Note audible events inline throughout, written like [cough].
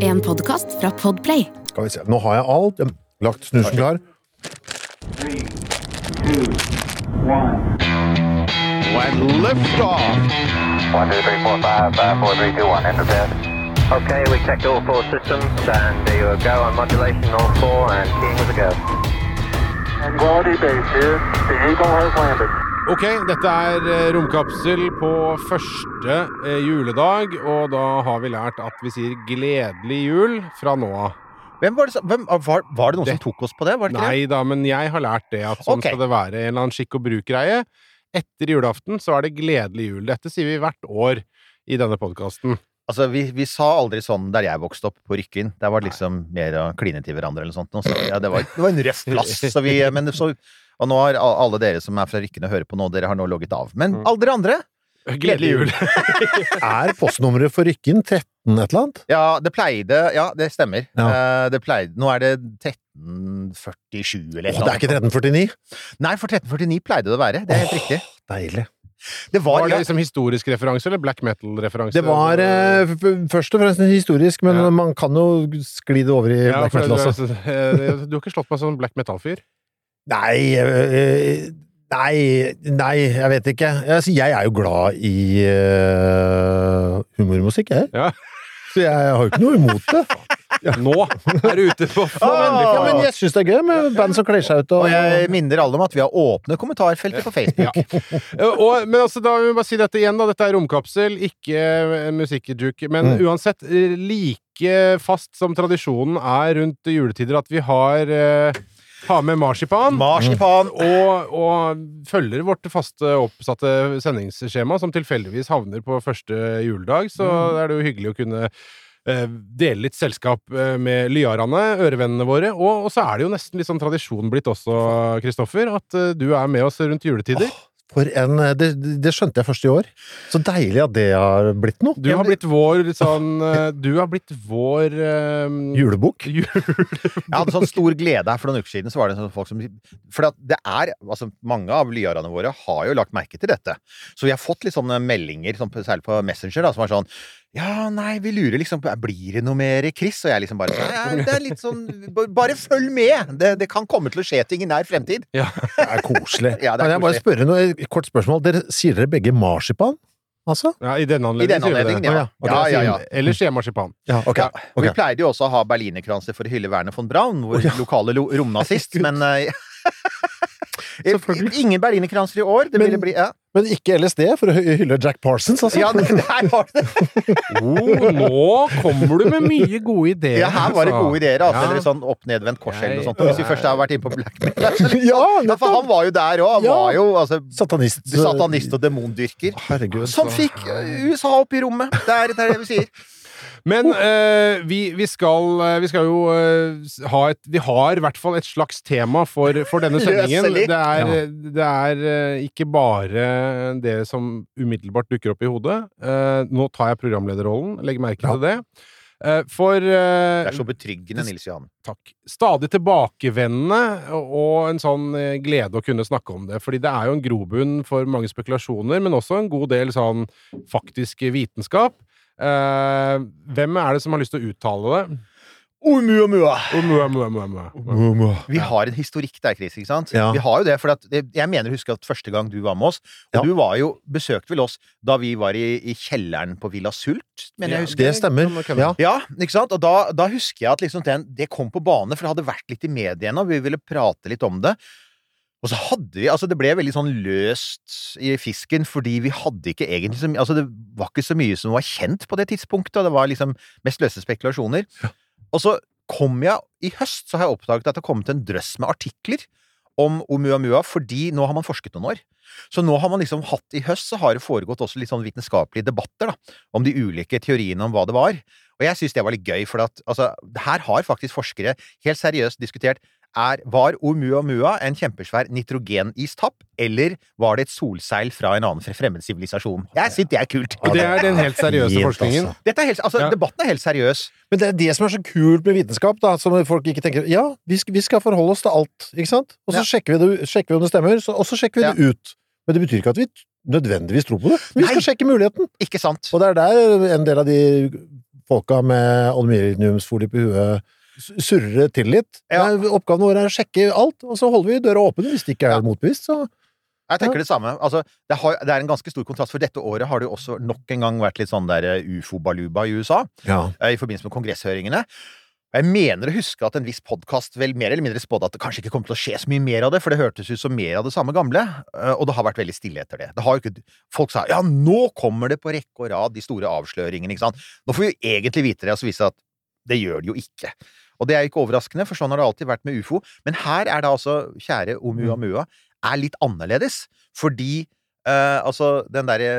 En podkast fra Podplay. Skal vi se. Nå har jeg alt. Jeg har lagt snusen klar. Three, two, one. When liftoff. One, two, three, four, five, five, four, three, two, one. Enter bed. Okay, we checked all four systems, and there you go on modulation, all four, and keying with a go. Quality base here. The Eagle has landed. Ok, dette er eh, Romkapsel på første eh, juledag, og da har vi lært at vi sier 'gledelig jul' fra nå av. Hvem var, det hvem, var, var det noen Det- som tok oss på det? Var det ikke Nei da, men jeg har lært det, at sånn okay. skal det være. En eller annen skikk og bruk-greie. Etter julaften så er det 'gledelig jul'. Dette sier vi hvert år i denne podkasten. Altså, vi, vi sa aldri sånn der jeg vokste opp, på Rykkvin. Der var det liksom mer å kline til hverandre eller noe sånt. Så, ja, det, var, [laughs] det var en røff plass. Så vi, men så, og nå har alle dere som er fra Rykkene og hører på nå, dere har nå logget av. Men Mm. alle dere andre Gledelig jul! [laughs] Er postnummeret for Rykken 13 et eller annet? Ja, det pleide Ja, det stemmer. Ja. Eh, det pleide Nå er det 1347 eller Å, det er ikke 1349? Nei, for 1349 pleide det å være. Det er helt riktig. Deilig. Det var, Var det liksom historisk referanse eller black metal-referanse? Det var eh, først og fremst historisk, men Ja. man kan jo skli det over i ja, black metal også. også. du, Du har ikke slått meg som black metal-fyr? Nei eh, Nei, nei, jeg vet ikke. Jeg, altså, jeg er jo glad i uh, humormusikk, jeg. Ja. Så jeg har jo ikke noe imot det. [laughs] Nå er du ute på Ja, men jeg syns det er gøy med band som kler seg ut og og jeg minner alle om at vi har åpne kommentarfelter på Facebook. Ja, og, men altså, da vil vi bare si dette igjen, da. Dette er Romkapsel, ikke eh, musikkjuke. Men Mm. uansett, eh, like fast som tradisjonen er rundt juletider at vi har, eh, har med marsipan. Marsipan. og, og følger vårt faste oppsatte sendingsskjema, som tilfeldigvis havner på første juledag. Så Mm. er det jo hyggelig å kunne eh, dele litt selskap eh, med lyarene, ørevennene våre. Og, og så er det jo nesten litt sånn tradisjon blitt også, Kristoffer, at eh, du er med oss rundt juletider. For en eh, det, det skjønte jeg først i år. Så deilig at det har blitt noe. Du har blitt vår sånn eh, Du har blitt vår eh, Julebok. [laughs] jul... Jeg hadde sånn stor glede her for noen uker siden. Så var det sånn folk som For det er altså Mange av lyarene våre har jo lagt merke til dette. Så vi har fått litt sånne meldinger, sånn, særlig på Messenger, da, som er sånn ja, nei, vi lurer liksom på Blir det noe mer Chris? Og jeg liksom bare sånn, ja, Det er litt sånn Bare følg med! Det, det kan komme til å skje ting i nær fremtid. Det er koselig. Ja, det er kan jeg bare spørre noe et kort spørsmål? Dere, sier dere begge marsipan? Altså? Ja, I denne I denne anledningen sier vi det. ja. Ah, Ja, ja, ja. Ellers sier jeg marsipan. Ja, ok. Ja, og Vi pleide jo også å ha berlinerkranser for å hylle Werner von Braun, vår lokale lo- romnazist, men eh. [laughs] Ingen berlinerkranser i år. Det Men- ville bli ja. Men ikke LSD for å hylle Jack Parsons, altså? ja, der var det. [laughs] Oh, nå kommer du med mye gode ideer. Ja, her var det altså. gode ideer. Altså, Ja. Eller sånn opp-nedvendt kors eller noe sånt. Hvis vi først har vært inne på black metal. [laughs] Ja, Ja, for han var jo der òg. Han Ja. var jo altså, Satanist. satanist og demondyrker. Herregud. Som fikk eh, USA opp i rommet. Det er det, er det vi sier. Men eh, vi, vi, skal, eh, vi skal jo eh, ha et Vi har i hvert fall et slags tema for, for denne [laughs] sendingen. Det er, det er eh, ikke bare det som umiddelbart dukker opp i hodet. Eh, nå tar jeg programlederrollen, legg merke til det. Eh, for Det er så betryggende, Nils Johan. Takk. Stadig tilbakevendende, og og en sånn glede å kunne snakke om det. Fordi det er jo en grobunn for mange spekulasjoner, men også en god del sånn faktisk vitenskap. Eh, hvem er det som har lyst til å uttale det? Oumuamua. Oh, mua, mua, mua, mua. Vi har en historikk der, Chris. ikke sant? Ja. Vi har jo det, for at, Jeg mener å huske at første gang du var med oss Og Ja. du var jo, besøkte vel oss da vi var i, i kjelleren på Villa Sult, mener jeg husker. Det stemmer. Ja. Ja, ikke sant? Og da, da husker jeg at liksom den, det kom på bane, for det hadde vært litt i mediene, og vi ville prate litt om det. Og så hadde vi Altså, det ble veldig sånn løst i fisken, fordi vi hadde ikke egentlig så mye Altså, det var ikke så mye som var kjent på det tidspunktet, og det var liksom mest løse spekulasjoner. Og så kom jeg I høst så har jeg oppdaget at det har kommet en drøss med artikler om Oumuamua, fordi nå har man forsket noen år. Så nå har man liksom hatt I høst så har det foregått også litt sånn vitenskapelige debatter da, om de ulike teoriene om hva det var. Og jeg syns det var litt gøy, for at altså, her har faktisk forskere helt seriøst diskutert er, Var Oumuamua en kjempesvær nitrogenistapp, eller var det et solseil fra en annen fremmed sivilisasjon? Jeg syns det er kult. Og det er den helt seriøse Fint, forskningen. altså. Dette er helt, altså, Ja. Debatten er helt seriøs. Men det er det som er så kult med vitenskap, da, som folk ikke tenker Ja, vi skal, vi skal forholde oss til alt, ikke sant? Og så Ja. sjekker, vi det, sjekker vi om det stemmer, så, og så sjekker vi Ja. det ut. Men det betyr ikke at vi nødvendigvis tror på det. Vi skal sjekke muligheten. Ikke sant? Og det er der en del av de folka med aluminiumsfolie på huet s- surrer til litt. Ja. Oppgaven vår er å sjekke alt, og så holder vi døra åpen hvis det ikke er motbevist. Så Jeg tenker det samme. Altså, det, har, det er en ganske stor kontrast, for dette året har det jo også nok en gang vært litt sånn der eh, ufo-baluba i USA. ja. eh, i forbindelse med kongresshøringene. Jeg mener å huske at en viss podkast vel mer eller mindre spådde at det kanskje ikke kom til å skje så mye mer av det, for det hørtes ut som mer av det samme gamle, eh, og det har vært veldig stille etter det. det ikke, folk sa ja, nå kommer det på rekke og rad, de store avsløringene, ikke sant. Nå får vi jo egentlig vite det, og så viser det at det gjør det jo ikke. Og det er ikke overraskende, for sånn har det alltid vært med ufo. Men her er det altså, kjære Oumuamua, er litt annerledes, fordi eh, altså den derre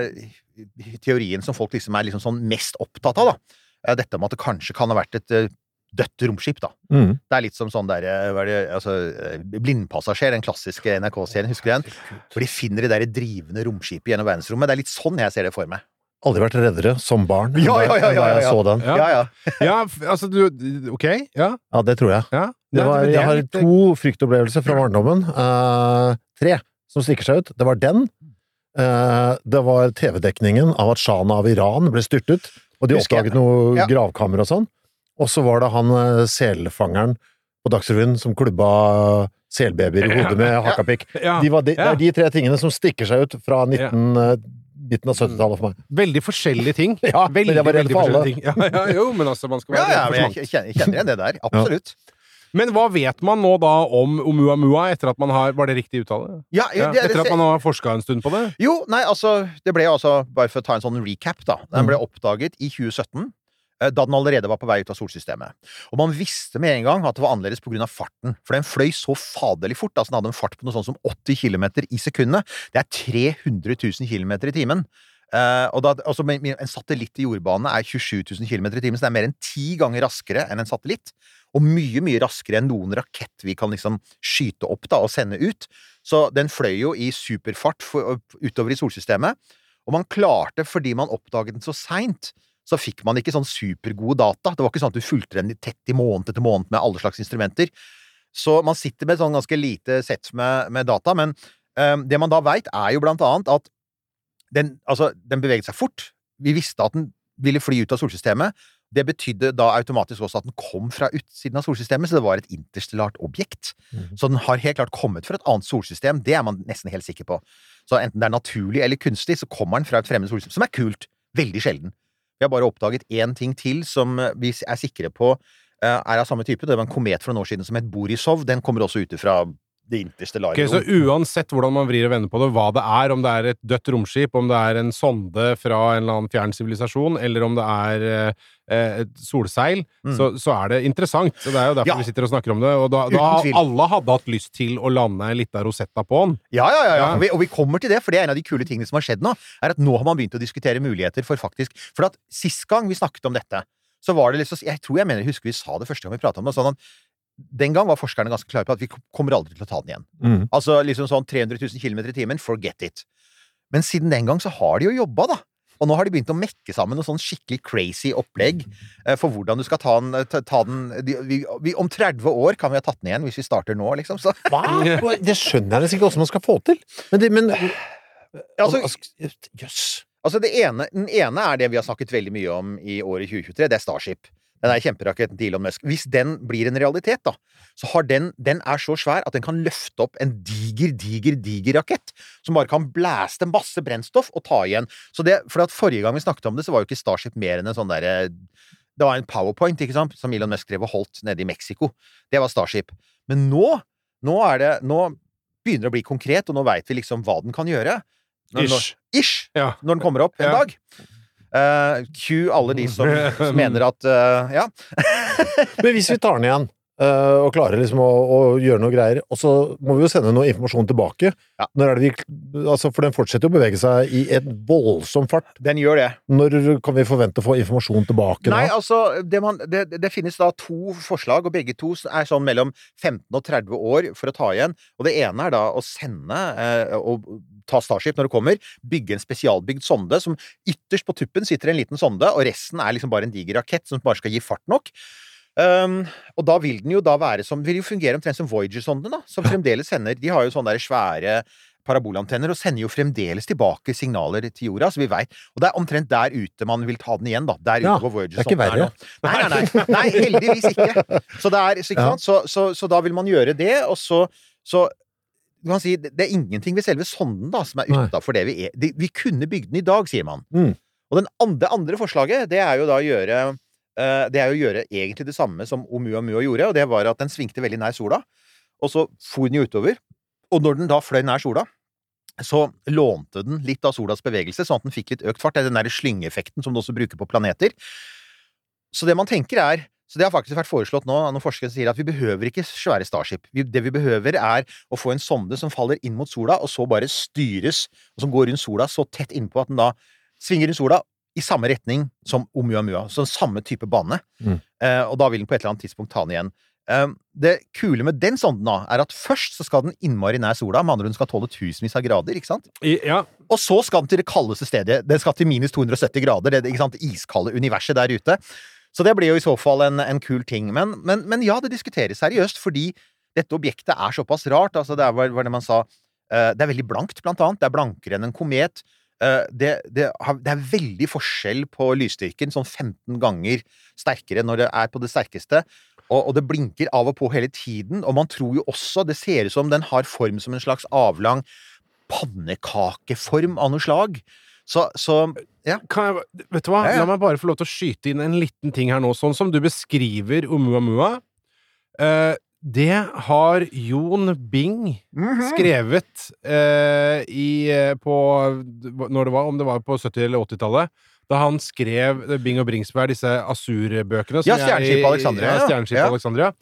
teorien som folk liksom er liksom sånn mest opptatt av, da. eh, Dette med at det kanskje kan ha vært et eh, dødt romskip, da. Mm. Det er litt som sånn der, eh, det, altså, eh, Blindpassasjer, den klassiske NRK-serien, husker du den? Hvor de finner det der drivende romskipet gjennom verdensrommet. Det er litt sånn jeg ser det for meg. Aldri vært reddere som barn Ja, ja, ja, ja, jeg så den. Ja. Ja, [laughs] ja. Ja, altså du Ok, ja. Ja, det tror jeg. ja. Det var, jeg har to fryktopplevelser fra barndommen. Uh, tre som stikker seg ut. Det var den. Uh, det var TV-dekningen av at Shana av Iran ble styrtet, og de oppdaget noe gravkammer og sånn. Og så var det han eh, selfangeren på Dagsrevyen som klubba selbabyer i hodet med hakkapikk. ja. De var de, Det er de tre tingene som stikker seg ut fra 19, eh, midten av 70-tallet for meg. Veldig forskjellige ting. [laughs] Ja, men veldig, jeg var redd for alle. Ja, ja, jo, men altså, man skal være ja, ja, men jeg kjenner, jeg kjenner igjen det der. [laughs] Absolutt. Men hva vet man nå da om Oumuamua etter at man har Var det riktig uttale? Ja, Ja, det, etter at man har forska en stund på det? jo, nei, altså Det ble jo altså, bare for å ta en sånn recap, da. Den Mm. ble oppdaget i 2017. eh, Da den allerede var på vei ut av solsystemet. Og man visste med en gang at det var annerledes pga. farten. For den fløy så faderlig fort. altså Den hadde en fart på noe sånt som 80 km i sekundet. Det er 300 000 km i timen. Uh, og da, altså, en satellitt i jordbane er 27 000 km i timen, så det er mer enn ti ganger raskere enn en satellitt. Og mye, mye raskere enn noen rakett vi kan liksom skyte opp da, og sende ut. Så den fløy jo i superfart for, utover i solsystemet. Og man klarte, fordi man oppdaget den så seint, så fikk man ikke sånn supergode data. Det var ikke sånn at du fulgte den tett i måned etter måned med alle slags instrumenter. Så man sitter med et sånn ganske lite sett med, med data, men um, det man da veit, er jo blant annet at den, altså, den beveget seg fort. Vi visste at den ville fly ut av solsystemet. Det betydde da automatisk også at den kom fra utsiden av solsystemet, så det var et interstellart objekt. Mhm. Så den har helt klart kommet fra et annet solsystem, det er man nesten helt sikker på. Så enten det er naturlig eller kunstig, så kommer den fra et fremmed solsystem, som er kult. Veldig sjelden. Vi har bare oppdaget én ting til som eh, vi er sikre på eh, er av samme type. Det var en komet for noen år siden som het Borisov. Den kommer også ut fra det interstellare Ok, så uansett hvordan man vrir og vender på det, hva det er, om det er et dødt romskip, om det er en sonde fra en eller annen fjern sivilisasjon, eller om det er eh, et solseil, Mm. så, så er det interessant. Så Det er jo derfor Ja. vi sitter og snakker om det. Og da, da alle hadde hatt lyst til å lande en liten Rosetta på den. Ja, ja, ja. ja. Og, vi, og vi kommer til det, for det er en av de kule tingene som har skjedd nå. er at Nå har man begynt å diskutere muligheter for faktisk For at sist gang vi snakket om dette, så var det liksom Jeg tror jeg mener, jeg husker vi sa det første gang vi pratet om det. sånn at Den gang var forskerne ganske klare på at vi kommer aldri til å ta den igjen. Mm. Altså liksom sånn 300 000 km i timen, forget it. Men siden den gang så har de jo jobba, da. Og nå har de begynt å mekke sammen noe sånn skikkelig crazy opplegg eh, for hvordan du skal ta den, ta, ta den de, vi, vi, Om 30 år kan vi ha tatt den igjen, hvis vi starter nå, liksom. Så Hva? Det skjønner jeg nesten ikke hvordan man skal få til. Men, det, men Altså- Jøss. Altså det ene, Den ene er det vi har snakket veldig mye om i året 2023. Det er Starship. Den der kjemperaketten til Elon Musk. Hvis den blir en realitet, da, så har den Den er så svær at den kan løfte opp en diger, diger, diger rakett. Som bare kan blæste masse brennstoff og ta igjen. Så det, for at Forrige gang vi snakket om det, så var jo ikke Starship mer enn en sånn derre Det var en powerpoint, ikke sant, som Elon Musk drev og holdt nede i Mexico. Det var Starship. Men nå, nå er det Nå begynner det å bli konkret, og nå veit vi liksom hva den kan gjøre. Når- Ish. Ish! Ja. Når den kommer opp en Ja. dag. Uh, Q alle de som, som [laughs] mener at uh, Ja. Men hvis vi tar den igjen, øh, og klarer liksom å, å gjøre noe greier, og så må vi jo sende noe informasjon tilbake. Ja. Er vi, altså for den fortsetter jo å bevege seg i en voldsom fart. Den gjør det. Når kan vi forvente å få informasjon tilbake Nei, da? altså, det, man, det, det finnes da to forslag, og begge to er sånn mellom 15 og 30 år for å ta igjen. Og det ene er da å sende eh, og ta Starship når det kommer, bygge en spesialbygd sonde som ytterst på tuppen sitter en liten sonde, og resten er liksom bare en diger rakett som bare skal gi fart nok. Um, og da vil den jo da være som Vil jo fungere omtrent som Voyager-sonden, da, som fremdeles sender De har jo sånne der svære parabolantenner og sender jo fremdeles tilbake signaler til jorda, så vi veit Og det er omtrent der ute man vil ta den igjen, da. Der Ja, ute hvor Voyager det er ikke sånn nå. Nei, nei, [laughs] nei, nei, heldigvis ikke. Så, er, så, ikke Ja. Så, så, så da vil man gjøre det, og så, så du kan si, det er ingenting ved selve sonden da, som er utafor det vi er. Vi kunne bygd den i dag, sier man. Mm. Og det andre, andre forslaget, det er jo da å gjøre Det er jo å gjøre egentlig det samme som Oumuamua gjorde, og det var at den svingte veldig nær sola, og så for den jo utover. Og når den da fløy nær sola, så lånte den litt av solas bevegelse, sånn at den fikk litt økt fart. Det er den derre slyngeeffekten som du også bruker på planeter. Så det man tenker er så det har faktisk vært foreslått nå noen forskere sier at vi behøver ikke svære Starship. Vi, det vi behøver, er å få en sonde som faller inn mot sola, og så bare styres, og som går rundt sola så tett innpå at den da svinger rundt sola i samme retning som Oumuamua. Så samme type bane. Mm. Eh, og da vil den på et eller annet tidspunkt ta den igjen. Eh, det kule med den sonden da, er at først så skal den innmari nær sola, med andre ord den skal tåle tusenvis av grader, ikke sant? I, ja. Og så skal den til det kaldeste stedet. Den skal til minus 270 grader, det ikke sant, iskalde universet der ute. Så det blir jo i så fall en, en kul ting. Men, men, men ja, det diskuteres seriøst, fordi dette objektet er såpass rart. Altså, det er hva det man sa eh, Det er veldig blankt, blant annet. Det er blankere enn en komet. Eh, det, det, har, det er veldig forskjell på lysstyrken, sånn 15 ganger sterkere når det er på det sterkeste. Og, og det blinker av og på hele tiden, og man tror jo også Det ser ut som den har form som en slags avlang pannekakeform av noe slag. Så, så ja. Kan jeg, vet du hva? Ja, ja. La meg bare få lov til å skyte inn en liten ting her nå. Sånn som du beskriver Oumuamua. Eh, det har Jon Bing Mhm. skrevet eh, i, eh, på Når det var, om det var på 70- eller 80-tallet. Da han skrev Bing og Bringsberg, disse Asur-bøkene. Ja, Stjerneskipet Alexandria, Ja, ja. Ja. Alexandria.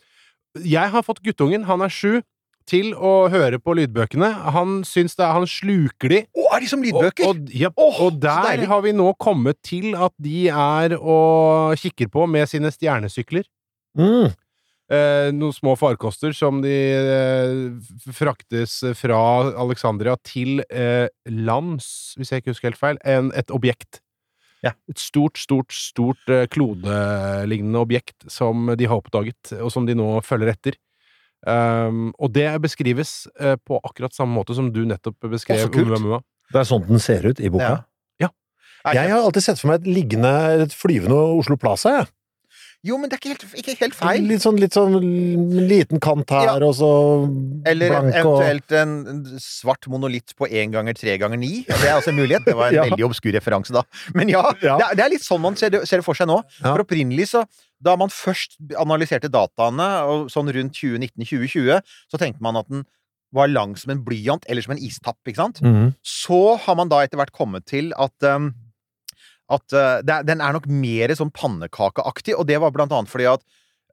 Jeg har fått guttungen, han er sju, til å høre på lydbøkene. Han syns det er Han sluker de. Å, er de som lydbøker? Og, og, ja, oh, og der har vi nå kommet til at de er og kikker på med sine stjernesykler. Mm. Eh, noen små farkoster som de eh, fraktes fra Alexandria til eh, lands, hvis jeg ikke husker helt feil, en, et objekt. Ja. Et stort, stort, stort eh, klodelignende objekt som de har oppdaget, og som de nå følger etter. Um, og det beskrives eh, på akkurat samme måte som du nettopp beskrev Å, så kult. Oumuamua. Det er sånn den ser ut i boka. Ja. Jeg har alltid sett for meg et liggende, et flyvende Oslo Plaza, jeg. Jo, men det er ikke helt, ikke helt feil. Litt sånn, litt sånn liten kant her, Ja. og så Eller blank og eventuelt en en svart monolitt på én ganger tre ganger ni. Det er altså en mulighet. Det var en [laughs] Ja. veldig obskur referanse, da. Men ja, Ja. Det, er, det er litt sånn man ser det, ser det for seg nå. For opprinnelig, så Da man først analyserte dataene, og sånn rundt 2019-2020, så tenkte man at den var lang som en blyant eller som en istapp, ikke sant? Mm. Så har man da etter hvert kommet til at um, at uh, den er nok mer sånn pannekakeaktig, og det var blant annet fordi at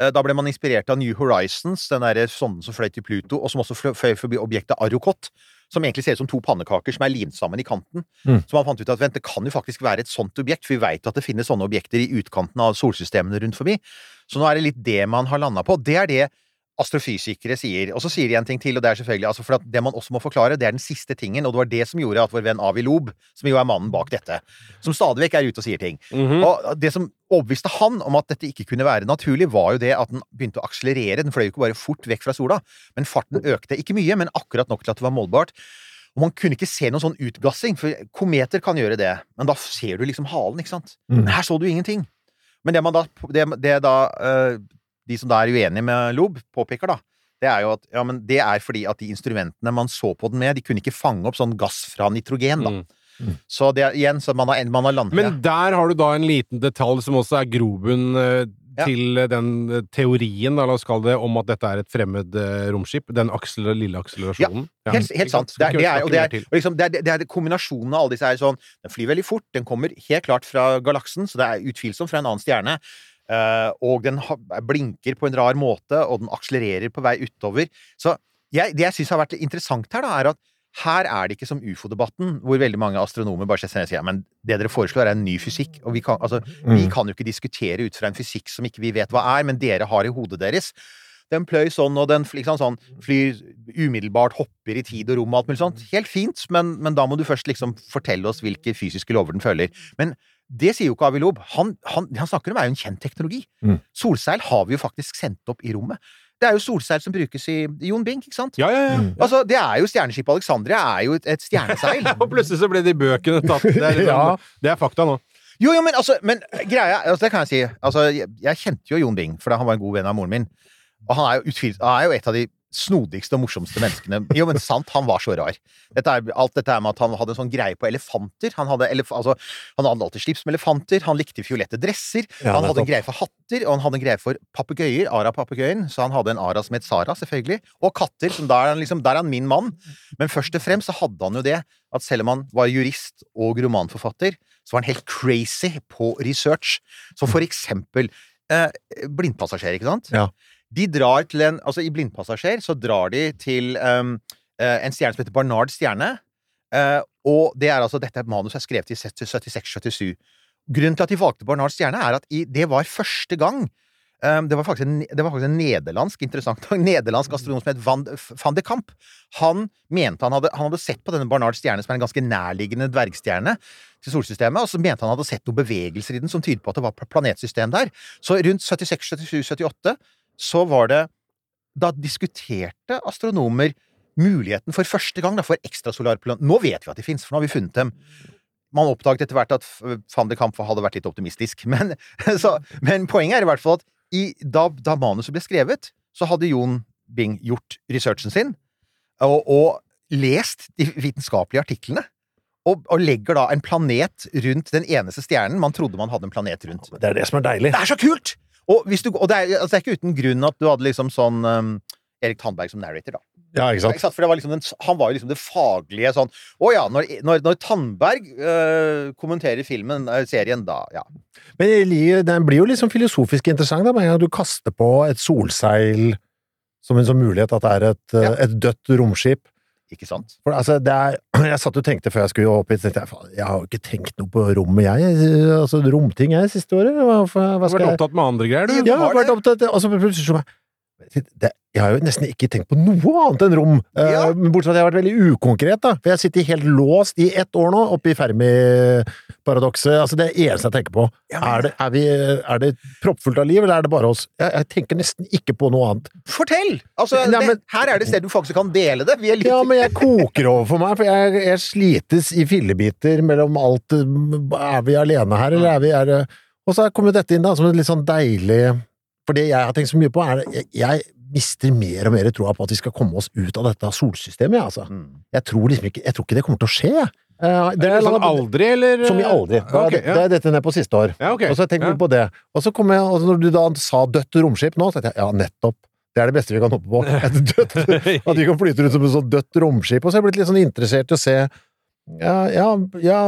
uh, da ble man inspirert av New Horizons, den derre sonden som fløy til Pluto, og som også fløy forbi objektet Arrokot, som egentlig ser ut som to pannekaker som er limt sammen i kanten. Mm. Så man fant ut at vent, det kan jo faktisk være et sånt objekt, for vi veit at det finnes sånne objekter i utkanten av solsystemene rundt forbi. Så nå er det litt det man har landa på. Det er det astrofysikere sier. Og så sier de en ting til, og det er selvfølgelig altså for at det man også må forklare, det er den siste tingen, og det var det som gjorde at vår venn Avi Lob, som jo er mannen bak dette, som stadig vekk er ute og sier ting Mhm. Og det som overbeviste han om at dette ikke kunne være naturlig, var jo det at den begynte å akselerere. Den fløy jo ikke bare fort vekk fra sola, men farten økte. Ikke mye, men akkurat nok til at det var målbart. Og man kunne ikke se noen sånn utgassing, for kometer kan gjøre det, men da ser du liksom halen, ikke sant? Mm. Her så du ingenting. Men det man da, det, det da eh, de som da er uenige med Lob, påpeker, da, det er jo at ja, men det er fordi at de instrumentene man så på den med, de kunne ikke fange opp sånn gass fra nitrogen, da. Mm. Så det er igjen, så man har, man har landet Men der har du da en liten detalj som også er grobunn eh, Ja. til eh, den eh, teorien, da, la oss kalle det, om at dette er et fremmed eh, romskip. Den aksel lille akselerasjonen. Ja, Helt, helt sant. Det er, det er, og det er, og liksom, er, det er kombinasjonen av alle disse her sånn Den flyr veldig fort, den kommer helt klart fra galaksen, så det er utvilsomt fra en annen stjerne. Eh, og den blinker på en rar måte, og den akselererer på vei utover. Så jeg, det jeg syns har vært interessant her, da, er at her er det ikke som ufo-debatten, hvor veldig mange astronomer bare sier ja, men det dere foreslår, er en ny fysikk. Og vi kan, altså, vi Mm. kan jo ikke diskutere ut fra en fysikk som ikke vi vet hva er, men dere har i hodet deres. Den pløy sånn, og den fly- sånn, flyr umiddelbart, hopper i tid og rom og alt mulig sånt. Helt fint, men, men da må du først liksom fortelle oss hvilke fysiske lover den følger. Men det sier jo ikke Avi Lob. Han, han, han snakker om er jo en kjent teknologi. Mm. Solseil har vi jo faktisk sendt opp i rommet. Det er jo solseil som brukes i Jon Bing, ikke sant? Ja, ja, ja. Altså, det er jo Stjerneskipet Alexandria er jo et, et stjerneseil. [laughs] Og plutselig så ble de bøkene tatt. Det er, liksom, [laughs] Ja. det er fakta nå. Jo, jo, men altså, men greia altså, Det kan jeg si. Altså, jeg, jeg kjente jo Jon Bing, for han var en god venn av moren min. Og han er jo, utvilsomt, han er jo et av de snodigste og morsomste menneskene. Jo, men sant, han var så rar. Dette er, alt dette er med at han hadde en sånn greie på elefanter. Han hadde, elef, altså, han hadde alltid slips med elefanter. Han likte fiolette dresser. Ja, han hadde en greie for hatter, og han hadde en greie for papegøyer. Ara-papegøyen. Så han hadde en ara som het Sara, selvfølgelig. Og katter. Som der, er liksom, der er han min mann. Men først og fremst så hadde han jo det at selv om han var jurist og romanforfatter, så var han helt crazy på research. Så for eksempel eh, blindpassasjer, ikke sant? Ja. De drar til en Altså, i Blindpassasjer så drar de til um, en stjerne som heter Barnard stjerne. Uh, og det er altså Dette manuset er skrevet i 76-77. Grunnen til at de valgte Barnard stjerne, er at i, det var første gang um, det, var en, det var faktisk en nederlandsk interessant [laughs] nederlandsk astronom som het Van, van de Kamp. Han mente han hadde, han hadde sett på denne Barnard stjerne, som er en ganske nærliggende dvergstjerne til solsystemet, og så mente han hadde sett noen bevegelser i den som tyder på at det var planetsystem der. Så rundt 76, 77, 78 så var det Da diskuterte astronomer muligheten for første gang da, for ekstrasolarplanet. Nå vet vi at de fins, for nå har vi funnet dem. Man oppdaget etter hvert at van de Kampf hadde vært litt optimistisk. [laughs] Men, [laughs] så, men poenget er i hvert fall at i, da, da manuset ble skrevet, så hadde Jon Bing gjort researchen sin og, og lest de vitenskapelige artiklene. Og legger da en planet rundt den eneste stjernen man trodde man hadde en planet rundt. Det er det som er deilig. Det er så kult! Og, hvis du, og det, er, altså det er ikke uten grunn at du hadde liksom sånn um, Erik Tandberg som narrator, da. Ja, ikke Ikke sant? sant? For det var liksom den, han var jo liksom det faglige sånn Å ja, når, når, når Tandberg øh, kommenterer filmen, øh, serien, da ja. Men den blir jo liksom filosofisk interessant da, med en gang du kaster på et solseil som en sånn mulighet at det er et, eh, Ja. et dødt romskip. Ikke sant? For altså, det er, [clears throat] jeg satt og tenkte før jeg skulle opp hit, tenkte jeg, faen, jeg har jo ikke tenkt noe på rommet, jeg. Altså, romting, jeg, siste året. Hva, hva, Du har vært opptatt med andre greier, du. Ja, jeg har vært opptatt Og så plutselig så bare det, jeg har jo nesten ikke tenkt på noe annet enn rom. Eh, Ja. men bortsett fra at jeg har vært veldig ukonkret, da. For jeg sitter helt låst i ett år nå, oppe i Fermi-paradokset. Altså, det er det eneste jeg tenker på. Men- er, det, er, vi, er det proppfullt av liv, eller er det bare oss? Jeg, jeg tenker nesten ikke på noe annet. Fortell! Altså, Nei, det, her er det sted du faktisk kan dele det. Vi er litt Ja, men jeg koker over for meg, for jeg, jeg slites i fillebiter mellom alt Er vi alene her, eller er vi er, Og så kommer dette inn da, som et litt sånn deilig For det jeg har tenkt så mye på, er jeg, jeg mister mer og mer troa på at vi skal komme oss ut av dette solsystemet, jeg, altså. Mm. Jeg tror liksom ikke Jeg tror ikke det kommer til å skje, jeg. Eh, Er det sånn aldri, eller? Som i aldri. Da, Ok, Det er dette ned på siste år. Ja, okay. Og så tenker Ja. på det. Og så kom jeg, og når du da sa dødt romskip nå, så tenkte jeg ja, nettopp. Det er det beste vi kan hoppe på. [laughs] Et dødt, at vi kan flyte rundt som et sånt dødt romskip. Og så har jeg blitt litt sånn interessert i å se ja, ja, ja,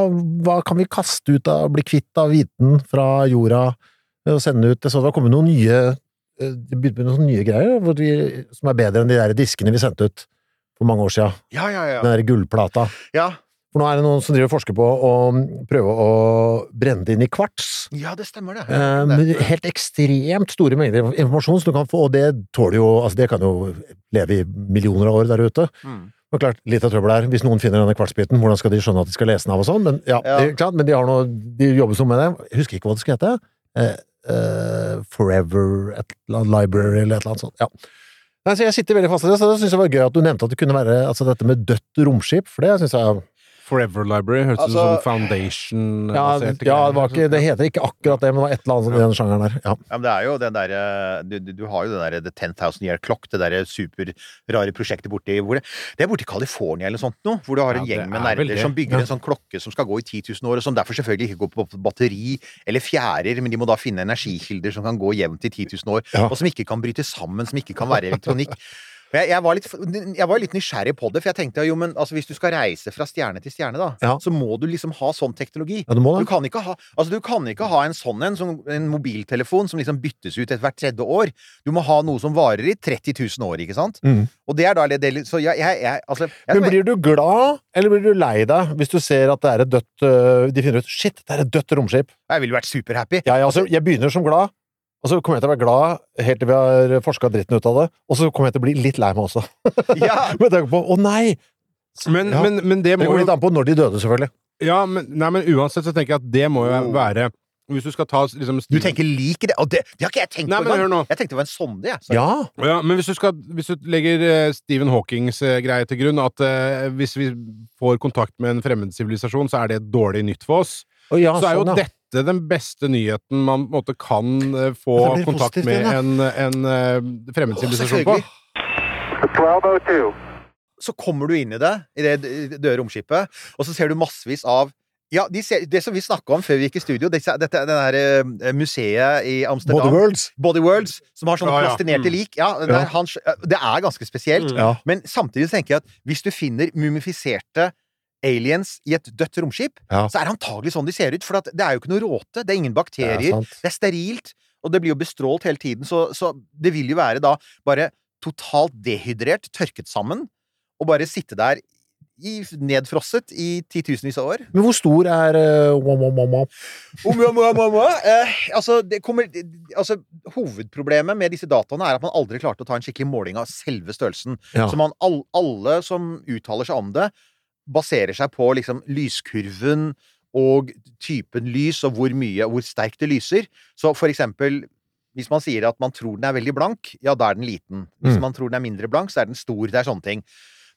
hva kan vi kaste ut av, bli kvitt av viten fra jorda, og sende ut? Jeg Så det har kommet noen nye eh, det begynte med noen nye greier hvor vi, som er bedre enn de der diskene vi sendte ut for mange år siden. Ja, ja, ja. Den der gullplata. Ja, For nå er det noen som driver og forsker på å prøve å brenne det inn i kvarts. ja det stemmer, det. Eh, helt ekstremt store mengder informasjon som du kan få, og det tåler jo Altså, det kan jo leve i millioner av år der ute. Mm. Og klart, litt av trøbbel er, hvis noen finner denne kvartsbiten, hvordan skal de skjønne at de skal lese den av og sånn? Men ja, Ja. det klart, men de har noe De jobber sånn med det. Jeg husker ikke hva det skal hete. Eh, eh, Forever et Library eller et eller annet sånt. Ja. Nei, så jeg sitter veldig fast i det, så det syns jeg var gøy at du nevnte at det kunne være altså dette med dødt romskip, for det syns jeg Forever Library høres ut Altså- som Foundation ja, ja, det, var ikke, det heter ikke akkurat det, men det var et eller annet i den sjangeren der. Ja. Ja, men det er jo den derre du, du, har jo den derre The 10,000 Year Clock, det derre superrare prosjektet borti hvor det, det er borti California eller sånt noe, hvor du har en gjeng med er nerder som bygger Ja. en sånn klokke som skal gå i 10 000 år, og som derfor selvfølgelig ikke går på batteri eller fjærer, men de må da finne energikilder som kan gå jevnt i 10 000 år, Ja. og som ikke kan bryte sammen, som ikke kan være elektronikk. [laughs] Jeg, jeg, var litt, jeg var litt nysgjerrig på det, for jeg tenkte jo, men altså, hvis du skal reise fra stjerne til stjerne, da, Ja. så må du liksom ha sånn teknologi. ja, du må Du kan ha, altså du kan ikke ha en sånn en, som en mobiltelefon som liksom byttes ut etter hvert tredje år. Du må ha noe som varer i 30 000 år, ikke sant? Mm. Og det er da det, Så jeg, jeg, altså Men blir du glad, eller blir du lei deg, hvis du ser at det er et dødt øh, De finner ut Shit, det er et dødt romskip. jeg ville vært superhappy. Jeg, altså, jeg begynner som glad, og så kommer jeg til å være glad helt til vi har forska dritten ut av det, og så kommer jeg til å bli litt lei meg også. [laughs] Ja. Med tanke på Å nei! Men, Ja. men, men det Det går litt an på når de døde, selvfølgelig. Ja, men, nei, men uansett så tenker jeg at det må jo være Hvis du skal ta liksom Du tenker lik det? Og det, det har ikke jeg tenkt Nei, på men engang! Jeg tenkte det var en sonde, jeg. Ja! Ja, men hvis du, skal, hvis du legger eh, Stephen Hawkings eh, greie til grunn, at uh, hvis vi får kontakt med en fremmed sivilisasjon, så er det dårlig nytt for oss, Og ja, så er jo sånn, ja. dette den beste nyheten man på en måte kan eh, få kontakt med igjen, en, en eh, fremmed sivilisasjon på. 1202. så kommer du inn i det, i det døde romskipet, og så ser du massevis av ja, de ser, Det som vi snakka om før vi gikk i studio, dette, dette det der eh, museet i Amsterdam Body Worlds. Body Worlds, som har sånne Ja, ja. plastinerte Mm. lik. Ja, det, Ja. er hans, det er ganske spesielt. Mm. Men samtidig tenker jeg at hvis du finner mumifiserte aliens i et dødt romskip, Ja. så er det antagelig sånn de ser ut. For at det er jo ikke noe råte, det er ingen er bakterier, sant. det er sterilt, og det blir jo bestrålt hele tiden, så, så det vil jo være da bare totalt dehydrert, tørket sammen, og bare sitte der i, nedfrosset i titusenvis av år. Men hvor stor er altså, hovedproblemet med disse dataene er at man aldri klarte å ta en skikkelig måling av selve størrelsen. Ja. Så man, all, alle som uttaler seg om det, baserer seg på liksom lyskurven og typen lys, og hvor mye, hvor sterkt det lyser. Så for eksempel hvis man sier at man tror den er veldig blank, ja, da er den liten. Hvis Mm. man tror den er mindre blank, så er den stor. Det er sånne ting.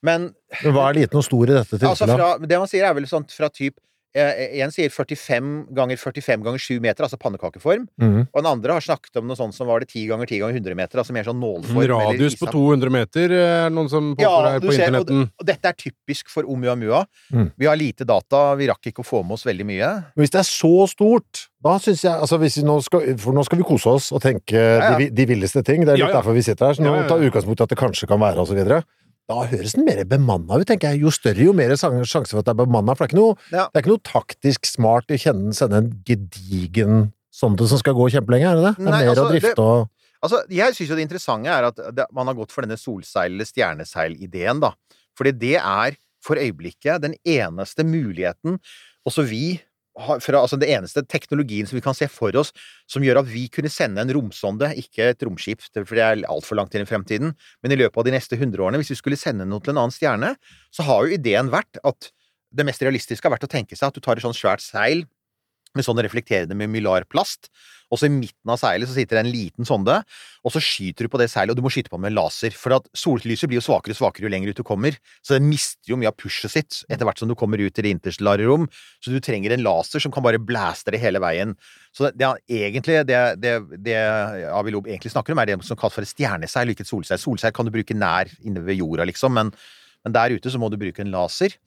Men hva er liten og stor i dette Altså fra, det man sier er vel sånn fra typ En sier 45 ganger 45 ganger 7 meter, altså pannekakeform. Mm. Og den andre har snakket om noe sånt som var det 10 ganger 10 ganger 100 meter, altså mer sånn nålform. Radius på 200 meter eh, er noen som påstår Ja, her på ser, og, internetten. og dette er typisk for Oumuamua. Mm. Vi har lite data, vi rakk ikke å få med oss veldig mye. Men Hvis det er så stort, da syns jeg altså nå skal, For nå skal vi kose oss og tenke ja. De, de villeste ting. Det er litt Ja, ja. derfor vi sitter her. Så nå Ja, ja, ja. ta utgangspunkt i at det kanskje kan være, og så videre. Da høres den mer bemanna ut, tenker jeg. Jo større, jo mer sjanse for at det er bemanna. For det er ikke noe, Ja. det er ikke noe taktisk smart å kjenne, sende en gedigen sonde som skal gå kjempelenge, er det det? Det er Nei, mer altså, å drifte og Altså, jeg syns jo det interessante er at det, man har gått for denne solseil- eller stjerneseil-ideen, da. Fordi det er for øyeblikket den eneste muligheten også vi fra, altså det eneste teknologien som vi kan se for oss som gjør at vi kunne sende en romsonde, ikke et romskip, for det er altfor langt inn i fremtiden, men i løpet av de neste 100 årene, hvis vi skulle sende noe til en annen stjerne, så har jo ideen vært at det mest realistiske har vært å tenke seg at du tar et sånt svært seil med sånn reflekterende med mylarplast, og så i midten av seilet så sitter det en liten sonde, og så skyter du på det seilet, og du må skyte på med laser, for at sollyset blir jo svakere og svakere jo lenger ut du kommer, så det mister jo mye av pushet sitt etter hvert som du kommer ut i det interstellare rom, så du trenger en laser som kan bare blaste det hele veien. Så det, det egentlig, det, det, det Avilob egentlig snakker om, er det som kalles for et stjerneseil, ikke et solseil. Solseil kan du bruke nær inne ved jorda, liksom, men, men der ute så må du bruke en laser.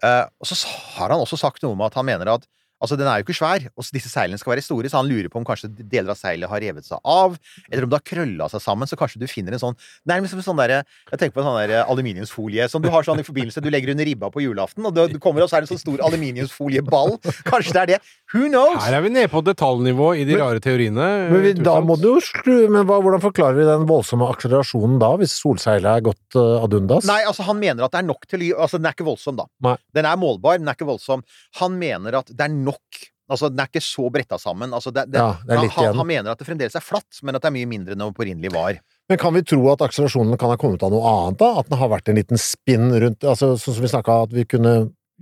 Uh, og så har han også sagt noe om at han mener at Altså, den er jo ikke svær, og disse seilene skal være store, så han lurer på om kanskje deler av seilet har revet seg av, eller om det har krølla seg sammen, så kanskje du finner en sånn Nærmest som en sånn derre Jeg tenker på en sånn der aluminiumsfolie som du har sånn i forbindelse Du legger under ribba på julaften, og du, kommer og så er det en sånn stor aluminiumsfolieball. Kanskje det er det. Who knows? Her er vi nede på detaljnivå i de Men- rare teoriene. Men vi, eh, da må du jo skru Men hva, hvordan forklarer vi den voldsomme akselerasjonen da, hvis solseilet er gått uh, ad undas? Nei, altså han mener at det er nok til å gi Altså, den er ikke voldsom, da. Nei. Den er målbar, men den er ikke voldsom. Han mener at det er nok Altså, den er ikke så bretta sammen. Altså, det, det, Ja, det er litt han, igjen. han mener at det fremdeles er flatt, men at det er mye mindre enn det opprinnelig var. Men kan vi tro at akselerasjonen kan ha kommet av noe annet, da? At den har vært en liten spinn rundt altså Sånn som vi snakka at vi kunne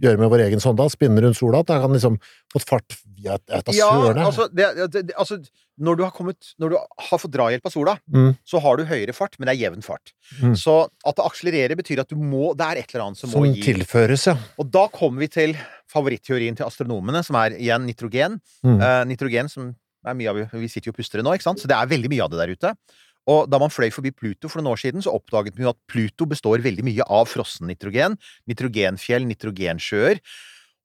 gjøre med vår egen sonde, spinne rundt sola? At det kan liksom fått fart via et, et av Ja, sørene? altså, det, det, altså når du har kommet Når du har fått drahjelp av sola, Mm. så har du høyere fart, men det er jevn fart. Mm. Så at det akselererer, betyr at du må Det er et eller annet som, som må gi Som tilføres, ja. Og da kommer vi til favoritteorien til astronomene, som er igjen nitrogen. Mm. Uh, nitrogen som er mye av Vi sitter jo og puster det nå, ikke sant? Så det er veldig mye av det der ute. Og da man fløy forbi Pluto for noen år siden, så oppdaget man jo at Pluto består veldig mye av frossen nitrogen. Nitrogenfjell, nitrogensjøer.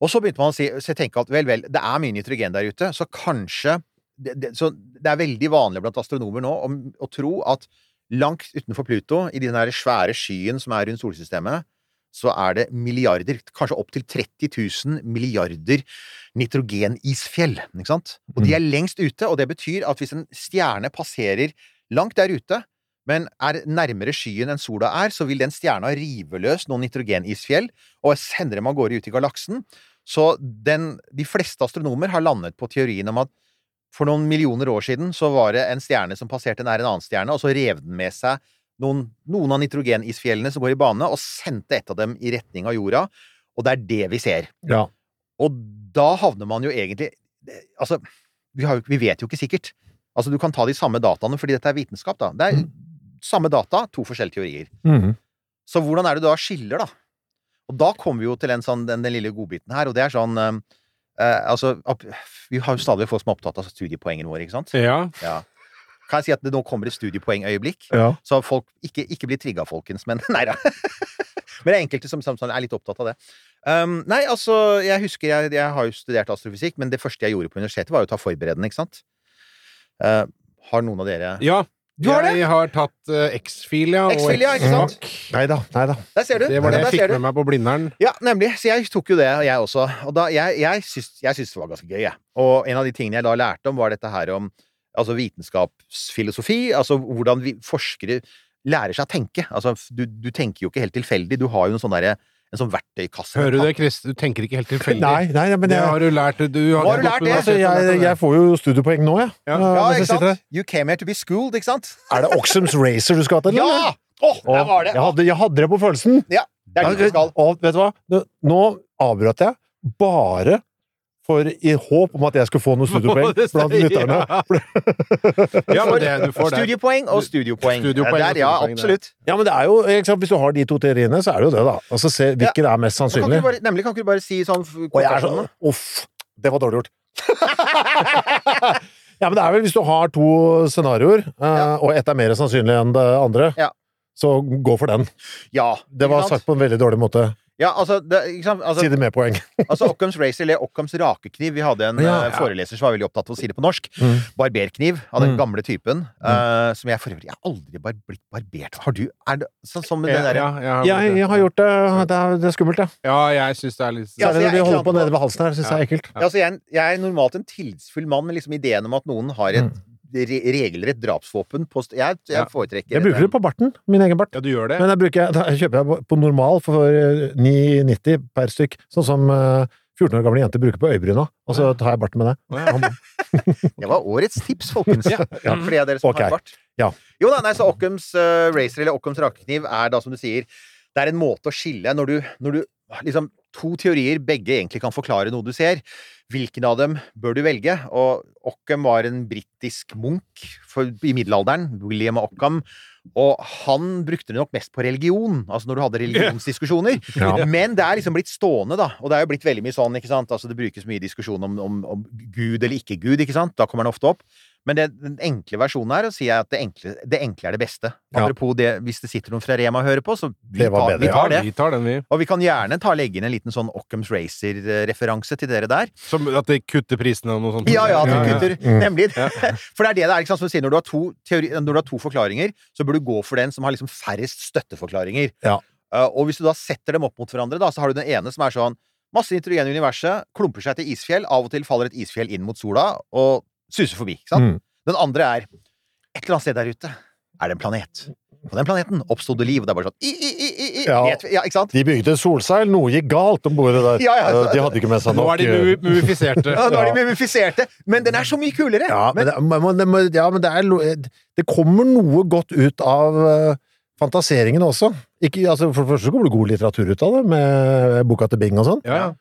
Og så begynte man å si, tenker at vel, vel, det er mye nitrogen der ute, så kanskje det, det, Så det er veldig vanlig blant astronomer nå å, å tro at langt utenfor Pluto, i den der svære skyen som er rundt solsystemet, så er det milliarder, kanskje opptil 30 000 milliarder nitrogenisfjell. Ikke sant? Og de er lengst ute, og det betyr at hvis en stjerne passerer langt der ute, men er nærmere skyen enn sola er, så vil den stjerna rive løs noen nitrogenisfjell og sende dem av gårde ut i galaksen. Så den, de fleste astronomer har landet på teorien om at for noen millioner år siden så var det en stjerne som passerte nær en annen stjerne, og så rev den med seg noen, noen av nitrogenisfjellene som går i bane, og sendte et av dem i retning av jorda. Og det er det vi ser. ja. Og da havner man jo egentlig Altså, vi, har jo, vi vet jo ikke sikkert. Altså, du kan ta de samme dataene, fordi dette er vitenskap, da. Det er samme data, to forskjellige teorier. Mm. Så hvordan er det du da skiller, da? Og da kommer vi jo til en sånn, den, den lille godbiten her, og det er sånn eh, eh, Altså, vi har jo stadig folk som er opptatt av studiepoengene våre, ikke sant? Ja. Ja. Kan jeg si at det nå kommer et studiepoengøyeblikk? Ja. Så folk ikke, ikke bli trigga, folkens, men [laughs] nei da. men det er enkelte som, som er litt opptatt av det. Um, nei, altså, jeg husker jeg, jeg har jo studert astrofysikk, men det første jeg gjorde på universitetet, var jo å ta forberedende, ikke sant? Uh, har noen av dere ja. Du har det? Jeg har tatt uh, X-fil, ja. og? X-Fac. Nei da, nei da. Der ser du! Det var det jeg fikk med meg på Blindern. Ja, nemlig. Så jeg tok jo det, jeg også. Og da, jeg, jeg, syns, jeg syns det var ganske gøy, jeg. Og en av de tingene jeg da lærte om, var dette her om altså vitenskapsfilosofi. Altså hvordan vi forskere lærer seg å tenke. Altså, du, du tenker jo ikke helt tilfeldig. Du har jo en sånn derre en sånn verktøykasse. Hører du det, Chris? Du tenker ikke helt [laughs] tilfeldig. Nei, nei, men Det jeg, har du lært. Du har, har du lært det? altså, jeg, jeg får jo studiepoeng nå, jeg. Ja. Ja, ja ikke sant? You came here to be schooled, ikke sant? Er det Oxums Racer du skal til? Ja! Oh, der var det! Jeg hadde, jeg hadde det på følelsen. Ja, det er dit du skal. Og vet du hva? Nå avbrøt jeg bare for i håp om at jeg skulle få noen studiepoeng [laughs] blant lytterne. Ja, men det, du får det. Studiepoeng og studiopoeng. Studiopoeng Der, ja, absolutt. Ja, men det er jo, sant, Hvis du har de to teoriene, så er det jo det, da. Altså, se hvilken er mest sannsynlig. kan ikke sannsynlig. du bare, nemlig kan ikke du bare si sånn Og jeg er sånn Uff, det var dårlig gjort. [laughs] ja, men det er vel hvis du har to scenarioer, eh, Ja. og ett er mer sannsynlig enn det andre, Ja. så gå for den. Ja. Det var sant? sagt på en veldig dårlig måte. Ja, altså, det, ikke sant? Altså, Si det med poeng. [laughs] altså Occams Racer eller Occams rakekniv. Vi hadde en Ja, eh, ja. foreleser som var veldig opptatt av å si det på norsk. Mm. Barberkniv av den Mm. gamle typen. eh, som jeg for øvrig Jeg har aldri bar blitt barbert. Har du? Er det sånn som det der? ja, jeg har, Jeg, jeg har gjort det. Det er, det er skummelt, ja. ja, jeg syns det er litt Ja, Særlig altså, når jeg de er holder på nede ved halsen her. Syns jeg er ekkelt. Ja, altså, jeg, er jeg er normalt en tillitsfull mann, med liksom ideen om at noen har et Mm. Regelrett drapsvåpen på Jeg, jeg Ja. foretrekker Jeg bruker det på barten. Min egen bart. Ja, du gjør det? Men jeg bruker, da kjøper jeg på- på normal for eh, 9,90 per stykk. Sånn som eh, 14 år gamle jenter bruker på øyebryna. Og så tar jeg barten med det. Ja. [laughs] Det var årets tips, folkens. Ja. For de av dere som okay. har bart. Ja. Jo da, nei, så Occums uh, Racer eller Occums rakekniv er da, som du sier, det er en måte å skille når du, når du liksom To teorier, begge egentlig kan forklare noe du ser. Hvilken av dem bør du velge? Og Ockham var en britisk munk for, i middelalderen. William Ockham. Og han brukte det nok mest på religion, altså når du hadde religionsdiskusjoner. [laughs] Ja. Men det er liksom blitt stående, da. Og det er jo blitt veldig mye sånn, ikke sant. Altså det brukes mye diskusjon om, om, om Gud eller ikke Gud, ikke sant. Da kommer den ofte opp. Men det, den enkle versjonen her, sier jeg at det enkle, det enkle er det beste. Ja. Apropos det, hvis det sitter noen fra Rema og hører på, så vi tar, vi tar Ja, det. vi tar den, vi. Og vi kan gjerne ta legge inn en liten sånn Occams Racer-referanse til dere der. Som at det kutter prisene og noe sånt. Ja, ja, at de ja. kutter. Mm. Nemlig. [laughs] For det er det det er, ikke sant, som du sier, når du har to, teori, når du har to forklaringer, så bør du gå for den som har liksom færrest støtteforklaringer. Ja. Uh, og hvis du da setter dem opp mot hverandre, da, så har du den ene som er sånn Masse nitrogen i universet, klumper seg til isfjell, av og til faller et isfjell inn mot sola og suser forbi. ikke sant? Mm. Den andre er et eller annet sted der ute er det en planet. På den planeten oppstod det liv, og det er bare sånn i, i, i, i, i. Ja. Ja, ikke sant? De bygde solseil, noe gikk galt om bordet der. [laughs] Ja, ja, Eh, De hadde ikke med seg nok Nå er de eh, mumifiserte. [laughs] Ja, nå er de mumifiserte, men den er så mye kulere! Ja, men, det, men, det, må- ja, men det er Det kommer noe godt ut av eh, fantaseringen også. Ikke, altså, for det første så kommer det god litteratur ut av det, med boka til Bing og sånn. Ja, ja.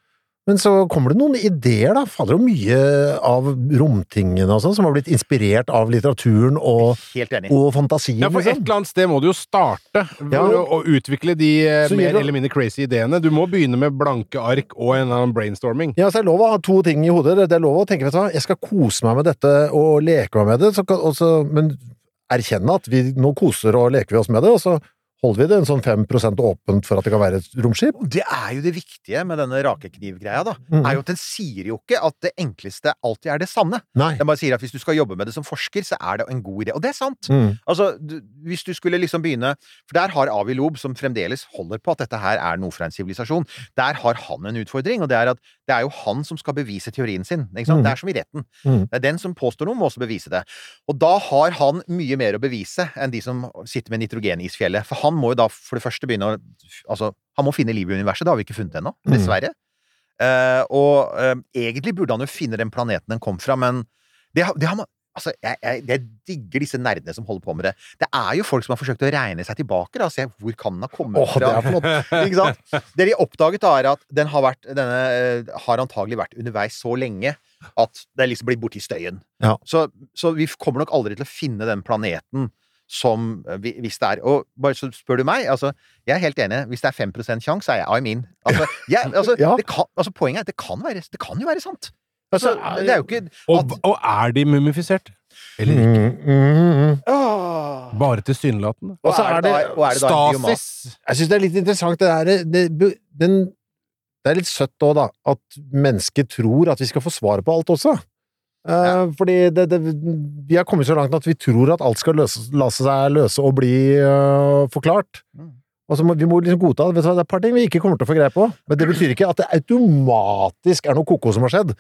Men så kommer det noen ideer, da. Fader, og mye av romtingene og sånn, som har blitt inspirert av litteraturen og, og fantasien, Ja, for et liksom. eller annet sted må du jo starte Ja. å, å utvikle de eh, Så mer eller mindre crazy ideene. Du må begynne med blanke ark og en eller annen brainstorming. Ja, så det er lov å ha to ting i hodet. Det er lov å tenke, vet du hva, jeg skal kose meg med dette og leke meg med det, så, kan- også, men erkjenne at vi nå koser og leker vi oss med det, og så holder vi det en sånn 5% åpent for at det kan være et romskip. Det er jo det viktige med denne rakeknivgreia, da. Mm. Er jo at den sier jo ikke at det enkleste alltid er det sanne. Nei. Den bare sier at hvis du skal jobbe med det som forsker, så er det en god idé. Og det er sant! Mm. Altså, du, hvis du skulle liksom begynne For der har Avi Loeb, som fremdeles holder på at dette her er noe fra en sivilisasjon, der har han en utfordring, og det er at det er jo han som skal bevise teorien sin. Ikke? Mm. Det er som i retten. Mm. Det er den som påstår noe, må også bevise det. Og da har han mye mer å bevise enn de som sitter med nitrogenisfjellet. For han må jo da for det første begynne å Altså, han må finne liv i universet. Det har vi ikke funnet ennå, Mm. dessverre. Eh, og uh, egentlig burde han jo finne den planeten den kom fra, men det, det har man Altså, jeg, jeg, jeg digger disse nerdene som holder på med det. Det er jo folk som har forsøkt å regne seg tilbake. Da, se hvor kan den ha kommet Åh, det fra. er. [laughs] Sant? Det de oppdaget, da, er at den har, vært, denne, eh, har antagelig vært underveis så lenge at det liksom blir borti støyen. Ja. Så, så vi kommer nok aldri til å finne den planeten som eh, Hvis det er Og bare så spør du meg, altså Jeg er helt enig. Hvis det er 5 sjanse, er jeg I'm in. Altså, jeg, [laughs] altså, Ja. det kan, altså Poenget er at det kan, være, det kan jo være sant. Altså, det er jo ikke Og, og er de mumifisert? Eller ikke? Mm, mm, mm. Bare tilsynelatende? Og Og så er det er det? Stasis? Jeg syns det er litt interessant, det der det, den, det er litt søtt òg, da, at mennesket tror at vi skal få svaret på alt også. Eh, Fordi det, det, vi har kommet så langt at vi tror at alt skal løse, la seg løse og bli uh, forklart. Mm. Og så må, vi må liksom godta vet du Det er et par ting vi ikke kommer til å få greie på, men det betyr ikke at det automatisk er noe koko som har skjedd.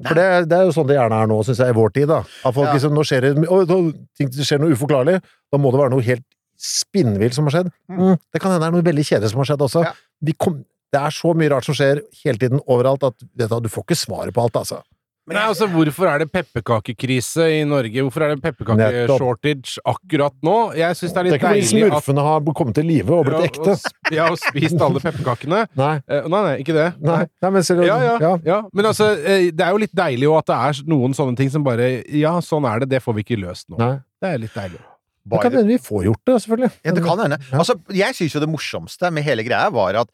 For det, det er jo sånn det gjerne er nå, syns jeg, i vår tid. da. At folk Ja. liksom, nå skjer det, å, ting, det skjer noe uforklarlig, da må det være noe helt spinnvilt som har skjedd. Mm, det kan hende det er noe veldig kjedelig som har skjedd også. Ja. Kom, det er så mye rart som skjer hele tiden, overalt, at du, du får ikke svaret på alt, altså. Nei, altså, Hvorfor er det pepperkakekrise i Norge? Hvorfor er det pepperkakeshortage akkurat nå? Jeg synes det er litt deilig... Det er ikke fordi smurfene at har kommet til live og blitt Ja, ekte. og Ja, og spist alle pepperkakene. [laughs] Nei, Eh, nei, nei, ikke det. nei, nei men ser du Ja, ja, ja. ja. Men altså, eh, det er jo litt deilig at det er noen sånne ting som bare Ja, sånn er det. Det får vi ikke løst nå. Nei. Det er litt deilig. Det kan hende vi får gjort det, selvfølgelig. Ja, det kan hende. Ja. Altså, jeg syns jo det morsomste med hele greia var at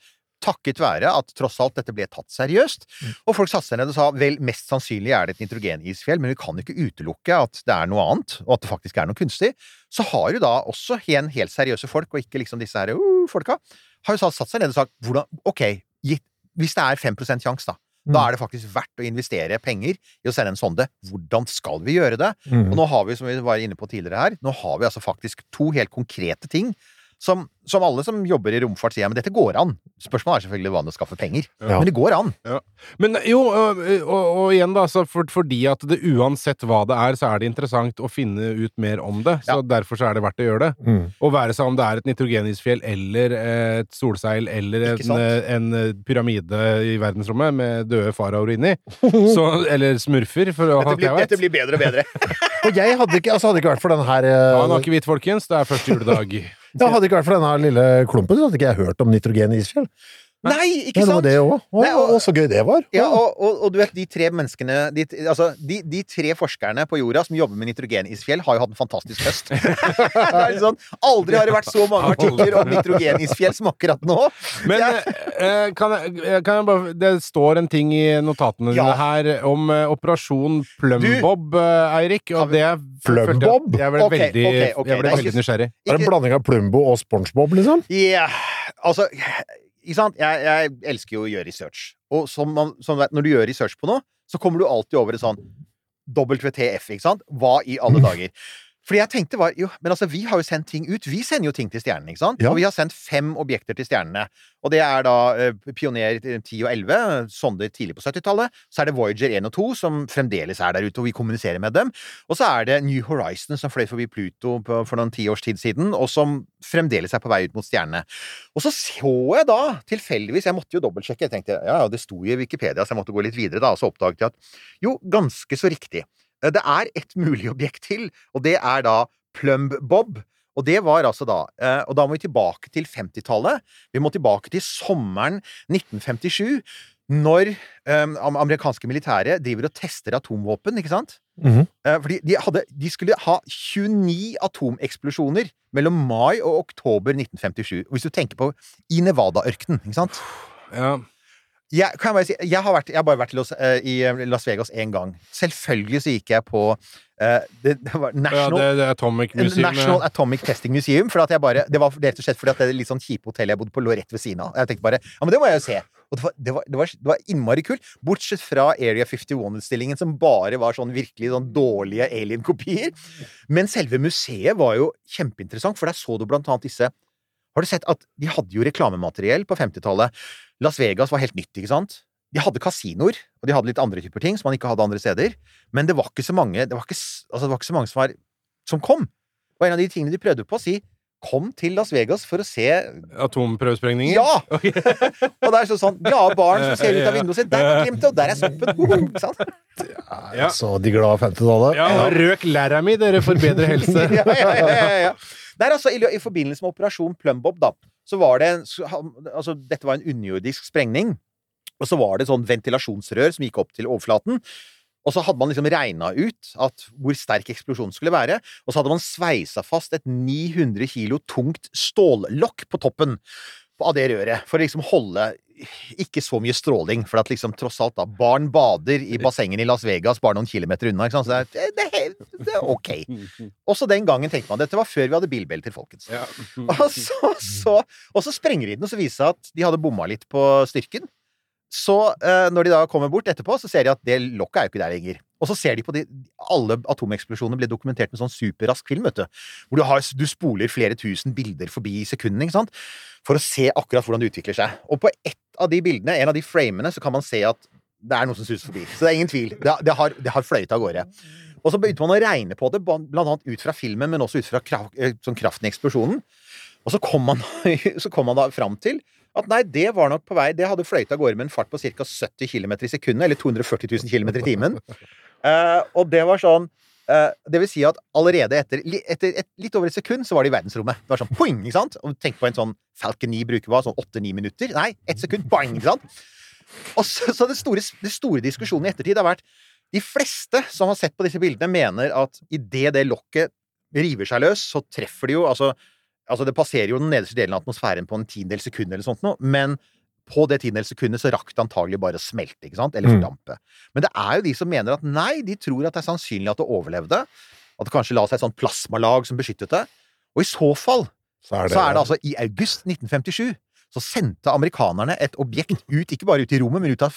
takket være at tross alt dette ble tatt seriøst, Mm. og folk satte seg ned og sa vel, mest sannsynlig er det et nitrogenisfjell, men vi kan ikke utelukke at det er noe annet, og at det faktisk er noe kunstig, så har jo da også igjen helt seriøse folk, og ikke liksom disse her uh, folka, har jo satt seg ned og sagt hvordan Ok, gitt, hvis det er 5 sjanse, da. Da Mm. er det faktisk verdt å investere penger i å sende en sonde. Hvordan skal vi gjøre det? Mm. Og nå har vi, som vi var inne på tidligere her, nå har vi altså faktisk to helt konkrete ting som, som alle som jobber i romfart sier, ja, men dette går an. Spørsmålet er selvfølgelig hva det å skaffe penger. Ja. Men det går an. Men jo, og, og, og igjen, da, så for, fordi at det uansett hva det er, så er det interessant å finne ut mer om det. Så Ja. derfor så er det verdt å gjøre det. Mm. Og være seg om det er et nitrogenisfjell eller et solseil eller en, en pyramide i verdensrommet med døde faraoer inni. [laughs] Så, eller smurfer, for å ha det jeg vet. dette blir bedre og bedre. [laughs] Og jeg hadde ikke, altså hadde ikke vært for den her Ja, eh, han har folkens. Det er første juledag. Ja, Hadde ikke vært for denne lille klumpen, så hadde ikke jeg hørt om nitrogen i isfjell. Nei, ikke sant? det var det òg. Og- Og så gøy det var. Ja, og, og, og du vet, de tre menneskene de, altså, de, de tre forskerne på jorda som jobber med nitrogenisfjell, har jo hatt en fantastisk høst. [laughs] det er sånn, aldri har det vært så mange artikler om nitrogenisfjell som akkurat nå. Men Ja. eh, kan, jeg, eh, kan jeg bare Det står en ting i notatene Ja. dine her om eh, Operasjon Plumbob, eh, Eirik. Og det er- Plumbob? Jeg ble veldig, okay, okay. jeg ble det veldig ikke- nysgjerrig. Er det en blanding av Plumbo og SpongeBob, liksom? Ja, altså Ikke sant? Jeg, jeg elsker jo å gjøre research. Og som man, som vet, når du gjør research på noe, så kommer du alltid over et sånn WTF, ikke sant? Hva i alle dager? Fordi jeg tenkte var, jo, men altså, Vi har jo sendt ting ut. Vi sender jo ting til stjernene. ikke sant? Ja. Og vi har sendt fem objekter til stjernene. Og det er da uh, Pioner 10 og 11, sonder tidlig på 70-tallet. Så er det Voyager 1 og 2, som fremdeles er der ute, og vi kommuniserer med dem. Og så er det New Horizon, som fløy forbi Pluto på, for noen tiårs tid siden, og som fremdeles er på vei ut mot stjernene. Og så så jeg da, tilfeldigvis Jeg måtte jo dobbeltsjekke. Jeg tenkte, ja, ja, det sto i Wikipedia, så jeg måtte gå litt videre, da. Og så oppdaget jeg at jo, ganske så riktig. Eh, Det er et mulig objekt til, og det er da Plumb Bob. Og det var altså da eh, Og da må vi tilbake til 50-tallet. Vi må tilbake til sommeren 1957. Når eh, amerikanske militære driver og tester atomvåpen, ikke sant? Mhm. Eh, Fordi de, hadde, de skulle ha 29 atomeksplosjoner mellom mai og oktober 1957. Hvis du tenker på i Nevada-ørkenen, ikke sant? Ja. Jeg, kan jeg, bare si, jeg, har vært, jeg har bare vært i Las, eh, i Las Vegas én gang. Selvfølgelig så gikk jeg på uh, det, det var ja, National, det, Atomic Museum. National Atomic Testing Museum. Bare, det var rett og slett fordi at det litt sånn kjipe hotellet jeg bodde på, lå rett ved siden av. Jeg tenkte bare ja, men det må jeg jo se. Og det var, det var, det var, det var innmari kult. Bortsett fra Area 51-utstillingen, som bare var sånn virkelig sånn dårlige alien-kopier. Men selve museet var jo kjempeinteressant, for der så du blant annet disse Har du sett at de hadde jo reklamemateriell på 50-tallet? Las Vegas var helt nytt, ikke sant? De hadde kasinoer, og de hadde litt andre typer ting som man ikke hadde andre steder. Men det var ikke så mange det var ikke, altså det var ikke så mange som, var, som kom. Og en av de tingene de prøvde på å si kom til Las Vegas for å se Atomprøvesprengninger? Ja! [laughs] og det er sånn, glade barn som ser ut av vinduet sitt. Der var glimtet, og der er soppen! Ikke sant? Ja. Så de glade 50-tallet. Ja, og røk læra mi, dere for bedre helse. [laughs] ja, ja, ja, ja, ja. Det er altså i, I forbindelse med Operasjon Plumbob, da, så var det Altså, dette var en underjordisk sprengning. Og så var det sånn ventilasjonsrør som gikk opp til overflaten. Og så hadde man liksom regna ut hvor sterk eksplosjonen skulle være. Og så hadde man sveisa fast et 900 kilo tungt stållokk på toppen av det røret. For å liksom holde ikke så mye stråling. For at liksom tross alt, da Barn bader i bassengene i Las Vegas bare noen kilometer unna. Ikke sant? Så det er, det er, det er ok. Også den gangen tenkte man Dette var før vi hadde bilbelter, folkens. Ja. [laughs] Og så, så, og så sprenger de den, og så viser det seg at de hadde bomma litt på styrken. Så eh, når de da kommer bort etterpå, så ser de at det lokket er jo ikke der lenger. Og så ser de på de Alle atomeksplosjoner ble dokumentert med sånn superrask film, vet du. Hvor du, har, du spoler flere tusen bilder forbi i sekundene, ikke sant. For å se akkurat hvordan det utvikler seg. Og på ett av de bildene, en av de framene, så kan man se at det er noe som suser forbi. Så det er ingen tvil. Det, det, har, det har fløyet av gårde. Og så begynte man å regne på det, blant annet ut fra filmen, men også ut fra kraft, eh, sånn kraften i eksplosjonen. Og så kom, man, [laughs] så kom man da fram til at nei, det var nok på vei Det hadde fløyet av gårde med en fart på ca. 70 km i sekundet, eller 240 000 km i timen. Eh, og det var sånn eh, Det vil si at allerede etter, etter et, litt over et sekund så var de i verdensrommet. Det var sånn poing, ikke sant? Og tenk på en sånn Falcon 9 bruker hva? Sånn 8-9 minutter? Nei, ett sekund, Bang! ikke sant? Og så, så det store, det store diskusjonen i ettertid har vært De fleste som har sett på disse bildene, mener at idet det lokket river seg løs, så treffer det jo altså, altså det passerer jo den nederste delen av atmosfæren på en tiendedel sekund eller sånt noe, men på det tiendedels sekundet så rakk det antagelig bare å smelte, ikke sant? Eller Mm. fordampe. Men det er jo de som mener at nei, de tror at det er sannsynlig at det overlevde. At det kanskje la seg et sånt plasmalag som beskyttet det. Og i så fall Så er det, så er det altså i august 1957 så sendte amerikanerne et objekt ut, ikke bare ut i rommet, men ut av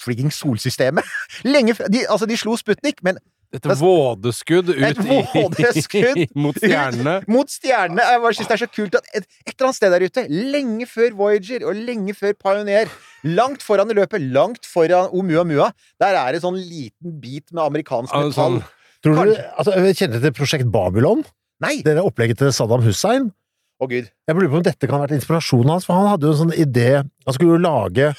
frigging solsystemet. [laughs] Lenge de, Altså, de slo Sputnik, men Et vådeskudd ut Et vådeskudd i, [laughs] mot stjernene. mot stjernene. Jeg bare synes det er så kult at et, et eller annet sted der ute, lenge før Voyager og lenge før Pioneer, langt foran i løpet, langt foran Oumuamua, der er det sånn liten bit med amerikansk metall. Altså, Tror du, altså, kjenner du til Prosjekt Babylon? Nei! Det er opplegget til Saddam Hussein. Å, gud. Jeg lurer på om dette kan ha vært inspirasjonen hans, for han hadde jo en sånn idé Han skulle jo lage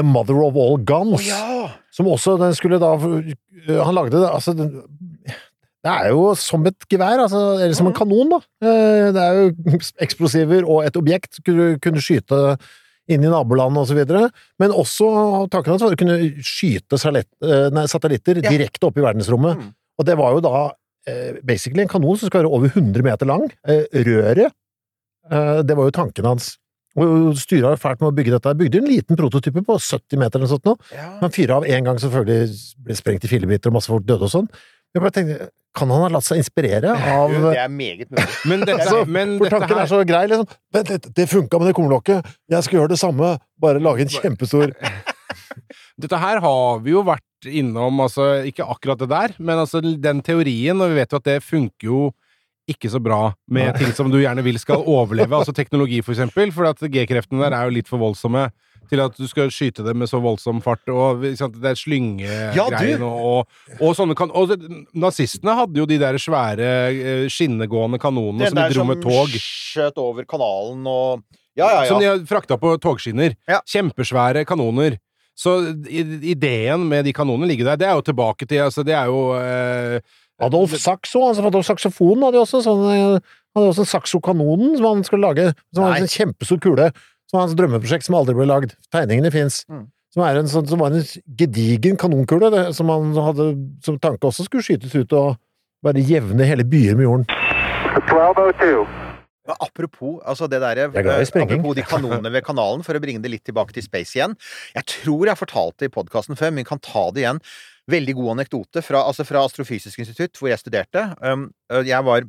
The Mother of All Guns. Guns. ja! Som også den skulle da Han lagde det altså Det er jo som et gevær, altså, eller som en kanon, da. Eh, Det er jo [laughs] eksplosiver og et objekt. Kunne, kunne skyte inn i nabolandet og så videre. Men også tanken hans var å kunne skyte nei, satellitter direkte opp i verdensrommet. Mm. Og det var jo da basically en kanon som skal være over 100 meter lang. Røret, det var jo tanken hans. Og styret har fælt med å bygge dette. Bygde en liten prototype på 70 meter eller noe sånt nå. ja. Men fyrer av én gang, selvfølgelig ble sprengt i fillebiter og masse folk døde og sånn. Jeg bare tenkte, kan han ha latt seg inspirere av Det er meget mulig. [laughs] Men dette, Altså, men For dette tanken her er så grei, liksom. Vent litt, det funka med det kornlokket. Jeg skal gjøre det samme, bare lage en kjempestor [laughs] Dette her har vi jo vært innom, altså ikke akkurat det der, men altså den teorien, og vi vet jo at det funker jo ikke så bra med ting som du gjerne vil skal [laughs] overleve, altså teknologi for eksempel, for at G-kreftene der er jo litt for voldsomme til at du skal skyte dem med så voldsom fart, og sant, det er slyngegreiene Ja, og, og, sånne kan... Og nazistene hadde jo de der svære eh, skinnegående kanonene som de der dro som med tog. skjøt over kanalen og Ja, ja, Som de frakta på togskinner. Ja. Kjempesvære kanoner. Så ideen med de kanonene ligger der. Det er jo tilbake til altså Det er jo eh, Adolf Saxo, altså Adolf Saxofonen hadde jo også sånn eh, hadde også Saxo-kanonen som han skulle lage, som var en kjempestor kule. Som var hans drømmeprosjekt som aldri ble lagd. Tegningene fins. Mm. Som, er en sånn, som var en gedigen kanonkule, det, som han hadde som tanke også skulle skytes ut og bare jevne hele byer med jorden. 1202. Men apropos altså det der, er eh, apropos de kanonene ved kanalen, for å bringe det litt tilbake til space igjen. Jeg tror jeg har fortalt det i podkasten før, men vi kan ta det igjen. Veldig god anekdote fra, altså fra Astrofysisk institutt, hvor jeg studerte. Um, øh, jeg var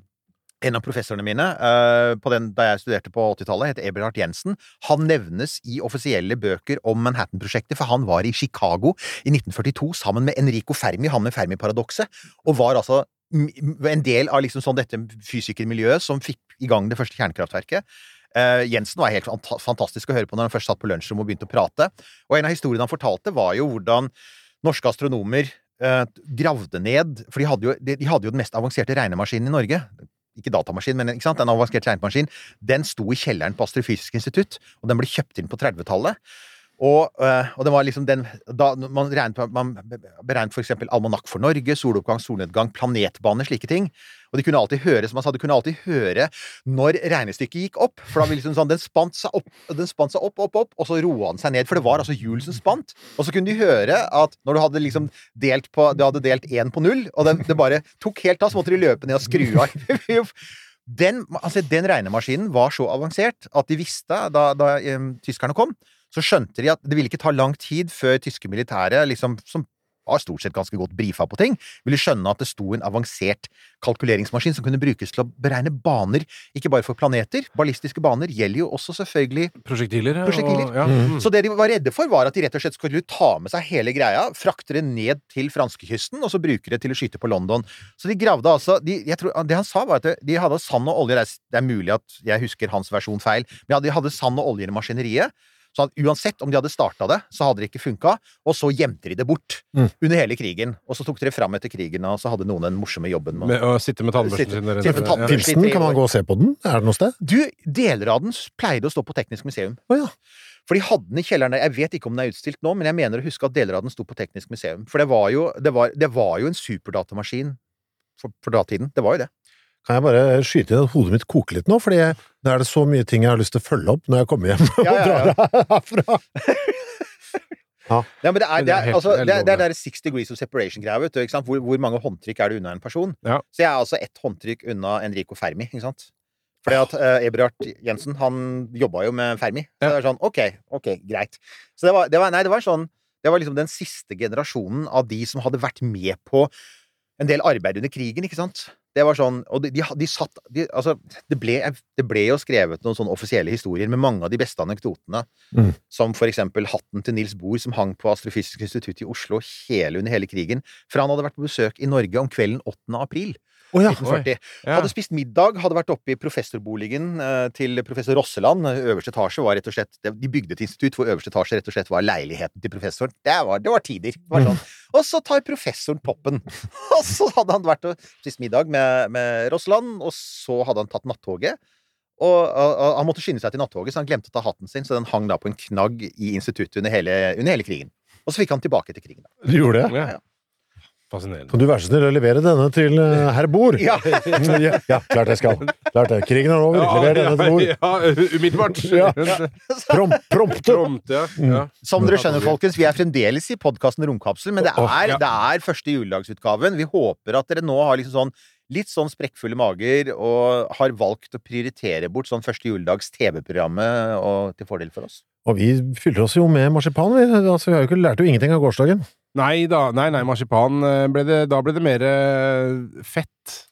en av professorene mine øh, den, da jeg studerte på 80-tallet, het Eberhard Jensen. Han nevnes i offisielle bøker om Manhattan-prosjektet, for han var i Chicago i 1942 sammen med Enrico Fermi, han med Fermi-paradokset, og var altså en del av liksom sånn dette fysikermiljøet som fikk i gang det første kjernekraftverket. Uh, Jensen var helt fantastisk å høre på når han først satt på lunsjrom og begynte å prate. Og en av historiene han fortalte, var jo hvordan norske astronomer eh, gravde ned For de hadde, jo, de, de hadde jo den mest avanserte regnemaskinen i Norge. ikke datamaskin, men ikke en avansert regnemaskin, den sto i kjelleren på Astrofysisk institutt, og den ble kjøpt inn på 30-tallet. Og, øh, og det var liksom den da Man, regnet, man beregnet eksempel almanakk for Norge, soloppgang, solnedgang, planetbane, slike ting. Og de kunne alltid høre som han sa, de kunne alltid høre når regnestykket gikk opp. For da ville liksom sånn, den spant seg opp, den spant seg opp, opp, opp, og så roa den seg ned. For det var altså hjul som spant. Og så kunne de høre at når du hadde liksom delt på Du hadde delt én på null, og den, det bare tok helt av, så måtte de løpe ned og skru av. [laughs] Den, altså, den regnemaskinen var så avansert at de visste, da, da um, tyskerne kom, så skjønte de at det ville ikke ta lang tid før tyske militære, liksom, som var stort sett ganske godt brifa på ting, ville skjønne at det sto en avansert kalkuleringsmaskin som kunne brukes til å beregne baner, ikke bare for planeter. Ballistiske baner gjelder jo også selvfølgelig Prosjektiler. Prosjektiler. Og, ja. mm. så det de var redde for, var at de rett og slett skulle ta med seg hele greia, frakte det ned til franskekysten, og så bruke det til å skyte på London. Så de gravde altså de, jeg tror, Det han sa, var at de hadde sand og olje. Det er, det er mulig at jeg husker hans versjon feil, men ja, de hadde sand og olje i maskineriet. Så at uansett om de hadde starta det, så hadde det ikke funka. Og så gjemte de det bort Mm. under hele krigen. Og så tok de det fram etter krigen, og så hadde noen den morsomme jobben med Med å sitte med tannbørsten sin der inne. Pilsen, kan man gå og se på den? Er det noe sted? Du, deler av den pleide å stå på Teknisk museum. Å ja. For de hadde den i kjelleren der. Jeg vet ikke om den er utstilt nå, men jeg mener å huske at deler av den sto på Teknisk museum. For det var jo, det var, det var jo en superdatamaskin for, for datiden. Det var jo det. Kan jeg bare skyte inn at hodet mitt koker litt nå, fordi nå er det så mye ting jeg har lyst til å følge opp når jeg kommer hjem og Ja, ja, ja. drar herfra. [laughs] Ja, men det er, det det er er, altså, det er, det er der six degrees of separation-greia. Hvor, hvor mange håndtrykk er det unna en person? Ja. Så jeg er altså ett håndtrykk unna Enrico Fermi, ikke sant? Fordi at uh, Eberhard Jensen, han jobba jo med Fermi. Så Ja. det var sånn, ok, ok, greit. Så det var, det var, nei, det var sånn Det var liksom den siste generasjonen av de som hadde vært med på en del arbeid under krigen, ikke sant? Det var sånn, og de, de, de satt de, Altså, det ble, det ble jo skrevet noen sånne offisielle historier med mange av de beste anekdotene. Mm. Som for eksempel hatten til Nils Bohr, som hang på Astrofysisk institutt i Oslo hele under hele krigen. For han hadde vært på besøk i Norge om kvelden 8. april Å ja. 1940. Ja. Hadde spist middag, hadde vært oppe i professorboligen eh, til professor Rosseland. Øverste etasje var rett og slett De bygde et institutt hvor øverste etasje rett og slett var leiligheten til professoren. Det var, det var tider. Det var sånn. Og så tar professoren toppen. [laughs] Og så hadde han vært og spist middag med, med Rosseland, og så hadde han tatt nattoget. Og, og, og han måtte skynde seg til nattoget, så han glemte å ta hatten sin, så den hang da på en knagg i instituttet under hele, under hele krigen. Og så fikk han tilbake til krigen. da. Du gjorde det? Ja, Ja. Fascinerende. Kan du være så snill å levere denne til eh, herr Bor? Ja. [laughs] ja, ja, klart jeg skal. Klart det. Krigen er over. Lever denne til Bor. ja, umiddelbart. [laughs] Ja. Prom, prompte. Prompt, ja. ja. Som dere skjønner, folkens, vi er fremdeles i podkasten Romkapsel, men det er, ja. det er første juledagsutgaven. Vi håper at dere nå har liksom sånn litt sånn sprekkfulle mager og har valgt å prioritere bort sånn første juledags TV-programmet og til fordel for oss. Og vi fyller oss jo med marsipan. Vi, altså, vi har jo ikke lært jo ingenting av gårsdagen. Nei da, nei, nei, marsipan eh, ble det, Da ble det mer eh, fett.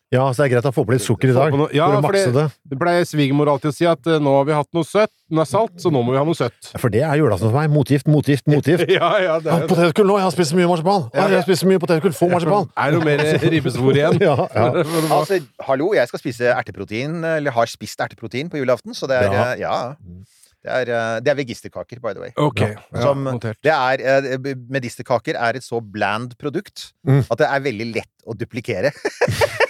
Ja, så det er greit å få på litt sukker i dag. Noe- ja, for å makse det. det- Det pleier svigermor alltid å si at eh, nå har vi hatt noe søtt, nå er salt, så nå må vi ha noe søtt. For det er julaften for meg. Motgift, motgift, motgift. [laughs] Ja, ja, det er potetgull nå! Jeg har spist så mye marsipan! Ja, jeg har spist så mye potetgull, få marsipan! Er det noe mer [laughs] ribbesvor igjen? Ja, ja. Altså, hallo, jeg skal spise erteprotein, eller har spist erteprotein på julaften, så det er Ja. Ja. Det er, eh, det er vegisterkaker, by the way. Okay. ja, Som-. Det er, eh, medisterkaker er et så bland produkt Mm. at det er veldig lett å duplikere. [laughs]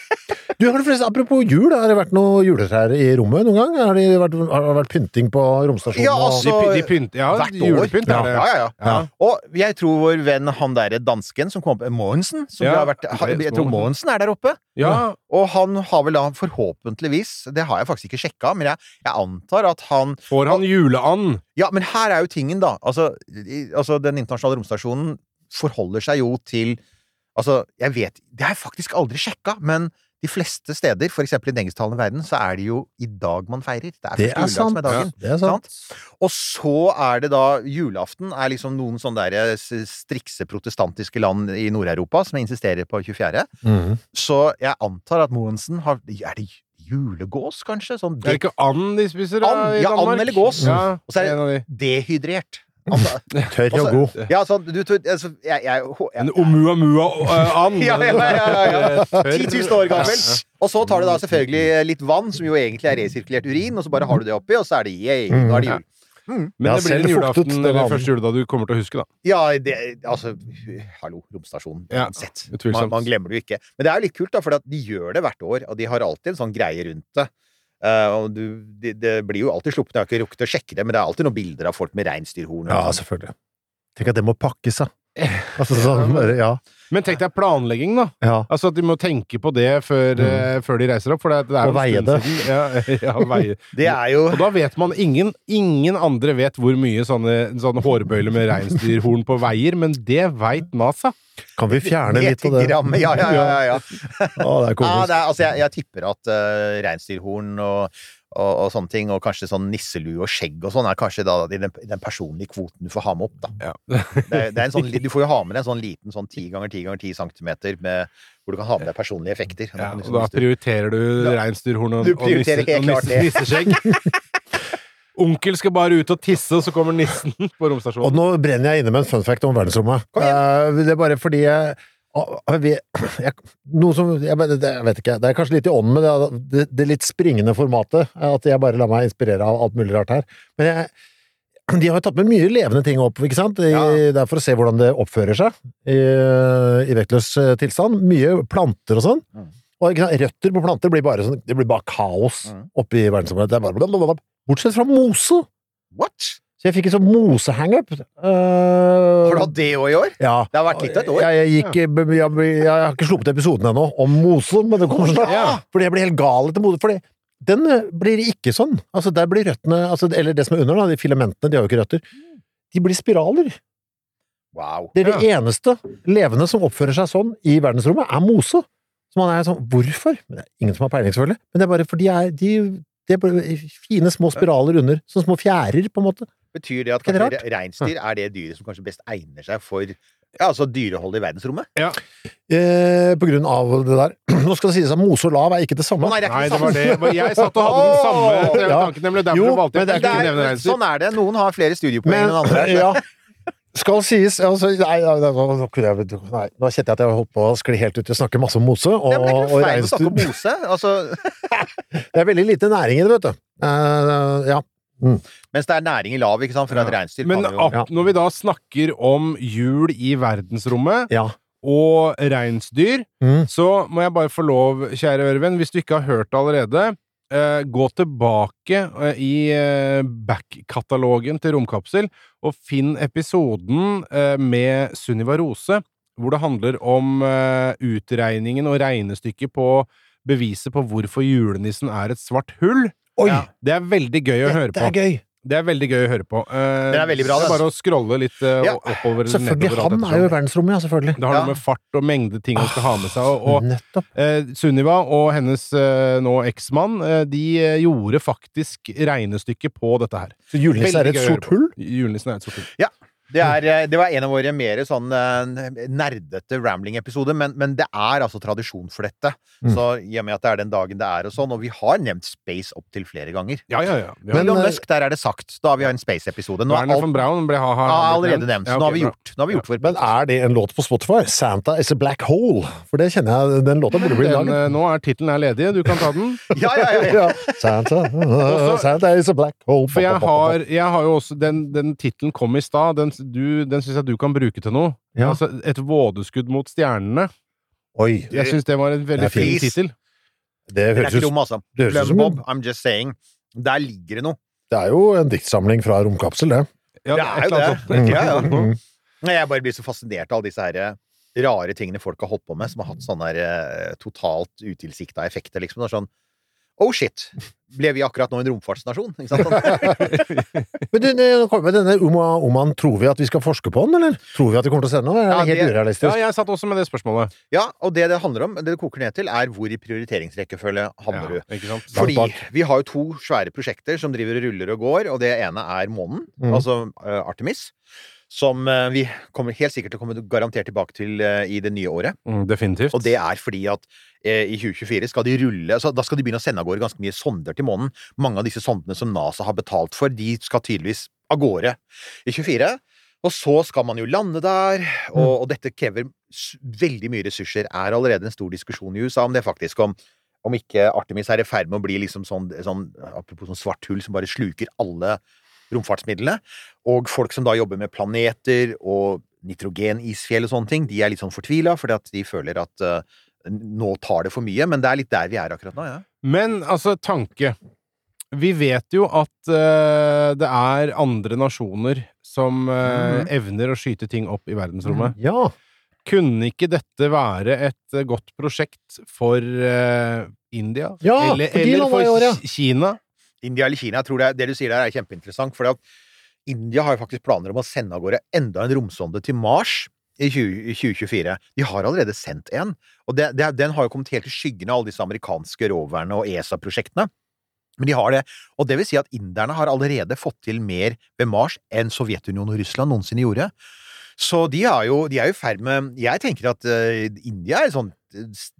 Du, har det forresten, Apropos jul, har det vært noe juletrær i rommet noen gang? Har det vært, har det vært pynting på romstasjonen? Ja, og- De, altså, de pynt, ja, hvert år. julepynt Ja, ja, ja. Ja. Og jeg tror vår venn han derre dansken som kom opp Mogensen som Ja, har vært, Jeg tror Mogensen er der oppe. Ja, Og han har vel da forhåpentligvis Det har jeg faktisk ikke sjekka, men jeg, jeg antar at han får han juleand? Ja, men her er jo tingen, da. Altså, i, altså Den internasjonale romstasjonen forholder seg jo til Altså, jeg vet Det har jeg faktisk aldri sjekka, men de fleste steder, for eksempel i den engelsktalende verden, så er det jo i dag man feirer. Det er Det er sant. som sant. er dagen. Det er sant. Og så er det da julaften er liksom noen sånne der s- strikse protestantiske land i Nord-Europa som insisterer på 24. Mhm. Så jeg antar at Moensen har Er det julegås, kanskje? Sånn Er det ikke and de spiser da, And, i ja, and eller gås. Ja, Og så er det- dehydrert. Altså, Tørr og god. ja, sånn, du, altså, jeg, jeg, jeg, En oumuamua-and. Ja, ja, ja, ja, ja. 10 000 år gammel. Og så tar du da selvfølgelig litt vann, som jo egentlig er resirkulert urin, og så bare har du det oppi, og så er det yay, nå er det jul. Men det blir en julaften eller første juledag du kommer til å huske, da. Ja, det, altså Hallo, romstasjonen. Uansett. Ja, Man, man glemmer det jo ikke. Men det er jo litt kult, da, for de gjør det hvert år, og de har alltid en sånn greie rundt det. Eh, og du, det, det blir jo alltid sluppet, jeg har ikke rukket å sjekke det, men det er alltid noen bilder av folk med reinsdyrhorn. Ja, sånn. selvfølgelig. Tenk at det må pakkes, da. [laughs] Altså sånn, ja. Men tenk deg planlegging, da. ja. Altså at de må tenke på det før, mm. før de reiser opp. For det, det er Og jo veie det. Ja, [laughs] ja, veie. [laughs] Det er jo Og da vet man ingen, ingen andre vet hvor mye sånne, sånne hårbøyler med reinsdyrhorn på veier, men det veit NASA. Kan vi fjerne litt av det? Ja, ja, ja. ja, ja. [laughs] Å, det er komisk. komisk. det er, altså, jeg, jeg tipper at uh, reinsdyrhorn og, og, og sånne ting, og kanskje sånn nisselue og skjegg og sånn, er kanskje da i den, den personlige kvoten du får ha med opp, da. Ja. Det, er- det er en sånn, du får jo ha med deg en sånn liten sånn 10 ganger 10 ganger 10 centimeter med, hvor du kan ha med deg personlige effekter. Ja, Liksom, og da prioriterer du ja. reinsdyrhorn og, og, nisse, og nisse, nisseskjegg. [laughs] Onkel skal bare ut og tisse, og så kommer nissen på romstasjonen. Og nå brenner jeg inne med en fun fact om verdensrommet. Kom igjen. Eh, det er bare fordi jeg, jeg, Noe som jeg, jeg vet ikke. Det er kanskje litt i ånden med det, det, det litt springende formatet. At jeg bare lar meg inspirere av alt mulig rart her. Men jeg, de har jo tatt med mye levende ting opp, ikke sant? I, Ja. Det er for å se hvordan det oppfører seg i, i vektløs eh, tilstand. Mye planter og sånn. Mm. Og røtter på planter blir bare sånn Det blir bare kaos Mm. oppe i verdensrommet. Er. Bortsett fra mose. What? Så jeg fikk en sånn mosehangup. Uh, Har du hatt det òg i år? ja. Det har vært litt av et år. Jeg, jeg, gikk, jeg, jeg, har ikke sluppet episoden ennå om mose, men det kommer snart. Ja. Fordi jeg blir helt gal etter mose. Fordi den eh, blir ikke sånn. Altså, der blir røttene altså, Eller det som er under, da, de filamentene, de har jo ikke røtter. De blir spiraler. Wow. Det er det eneste levende som oppfører seg sånn i verdensrommet, er mose. Så man er sånn Hvorfor? Men det er ingen som har peiling, selvfølgelig. Men det er bare fordi de er, de, det er fine små spiraler under. Sånne små fjærer, på en måte. Betyr det at kanskje reinsdyr er det dyret som kanskje best egner seg for ja, altså dyrehold i verdensrommet? Eh, på grunn av det der. [clears throat] Nå skal det sies at mose og lav er ikke det samme. Nei, det er ikke Nei, det var det. Jeg satt og hadde den samme Ja. tanken, nemlig. Derfor Jo, valgte jeg men det ikke å nevne reinsdyr. sånn er det. Noen har flere studiepoeng enn andre. [laughs] ja, skal sies altså, nei, nei, nei, nå, kjente jeg at jeg holdt på å skli helt ut i å snakke masse om mose og, Ja, men det er ikke feil å snakke om mose. Altså, [laughs] Det er veldig lite næring i det, vet du. Uh, ja. Mens det er næring i lav, ikke sant? For at reinsdyr Men jo ap- når vi da snakker om jul i verdensrommet ja. og reinsdyr, Mm. så må jeg bare få lov, kjære Ørven, hvis du ikke har hørt det allerede, eh, gå tilbake eh, i eh, back-katalogen til Romkapsel og finn episoden eh, med Sunniva Rose, hvor det handler om eh, utregningen og regnestykket på beviset på hvorfor julenissen er et svart hull. Oi! Ja. Det er veldig gøy å høre Dette på. er gøy! Det er veldig gøy å høre på. Uh, Det er veldig bra, det er bare å scrolle litt uh, Ja. oppover eller Selvfølgelig. nedover. Han er jo i verdensrommet, ja, selvfølgelig. Det har Ja. noe med fart og mengde ting han skal ha med seg. Og, og eh, Sunniva og hennes nå eksmann, de gjorde faktisk regnestykket på dette her. Så julenissen er et sort hull? Julenissen er et sort hull. Det, er, eh, det var en av våre mer sånn eh, nerdete rambling-episoder, men, men det er altså tradisjon for dette. Mm. Så i og med at det er den dagen det er og sånn, og vi har nevnt space opptil flere ganger. Ja, ja, ja. Men, Elon eh, Musk, der er det sagt. Da har vi en space-episode. Nå er alt von Braun ble ha, ha, ja, allerede nevnt. Ja, Nå har vi gjort, nå har vi gjort vår Men er det en låt på Spotify? 'Santa is a black hole'? For det kjenner jeg Den låta burde bli laget. nå er tittelen er ledig, du kan ta den. [laughs] Ja, ja, ja. ja. Ja. Santa, Santa is a black hole. For jeg har, jeg har jo også Den, den tittelen kom i stad. Den, du- den syns jeg du kan bruke til noe. Ja. Altså, et vådeskudd mot stjernene. Oi, Jeg syns det var en veldig fin tittel. det høres ikke ut dum, altså. det høres ut Glem som Bob, I'm just saying. Der ligger det noe. Det er jo en diktsamling fra Romkapsel, det. Ja, Det er jo det. [laughs] jeg, ja. Mm. Jeg bare blir så fascinert av alle disse her eh, rare tingene folk har holdt på med, som har hatt sånne her, eh, totalt utilsikta effekter, liksom. Det er sånn Oh shit! Ble vi akkurat nå en romfartsnasjon? Ikke sant? [laughs] Men du, nå kommer denne Oma, Oman, tror vi at vi skal forske på den, eller? Tror vi at vi kommer til å se den Er Ja, helt urealistisk? Ja, jeg satt også med det spørsmålet. Ja, og det det handler om, det det koker ned til, er hvor i prioriteringsrekkefølge havner du. Ja, ikke Fordi vi har jo to svære prosjekter som driver og ruller og går, og det ene er månen, Mm. altså uh, Artemis. Som eh, vi kommer helt sikkert til å komme garantert tilbake til eh, i det nye året. Mm, definitivt. Og det er fordi at eh, i 2024 skal de rulle altså, Da skal de begynne å sende av gårde ganske mye sonder til månen. Mange av disse sondene som NASA har betalt for, de skal tydeligvis av gårde i 24. Og så skal man jo lande der, og, og dette krever veldig mye ressurser. Er allerede en stor diskusjon i USA om det faktisk, om, om ikke Artemis er i ferd med å bli liksom sånn, sånn Apropos sånn svart hull som bare sluker alle romfartsmidlene. Og folk som da jobber med planeter og nitrogenisfjell og sånne ting, de er litt sånn fortvila fordi at de føler at uh, nå tar det for mye. Men det er litt der vi er akkurat nå, ja. Men altså, tanke. Vi vet jo at uh, det er andre nasjoner som eh, Mhm. evner å skyte ting opp i verdensrommet. Ja. Kunne ikke dette være et godt prosjekt for India? Ja, eller, for eller for år, ja. Ki- Kina? India eller Kina. Jeg tror det, det du sier der er kjempeinteressant. For India har jo faktisk planer om å sende av gårde enda en romsonde til Mars i 20, 2024. De har allerede sendt en. Og det, det, den har jo kommet helt i skyggen av alle disse amerikanske roverne og ESA-prosjektene. Men de har det. Og det vil si at inderne har allerede fått til mer ved Mars enn Sovjetunionen og Russland noensinne gjorde. Så de, jo, de er jo i ferd med Jeg tenker at eh, India er et sånt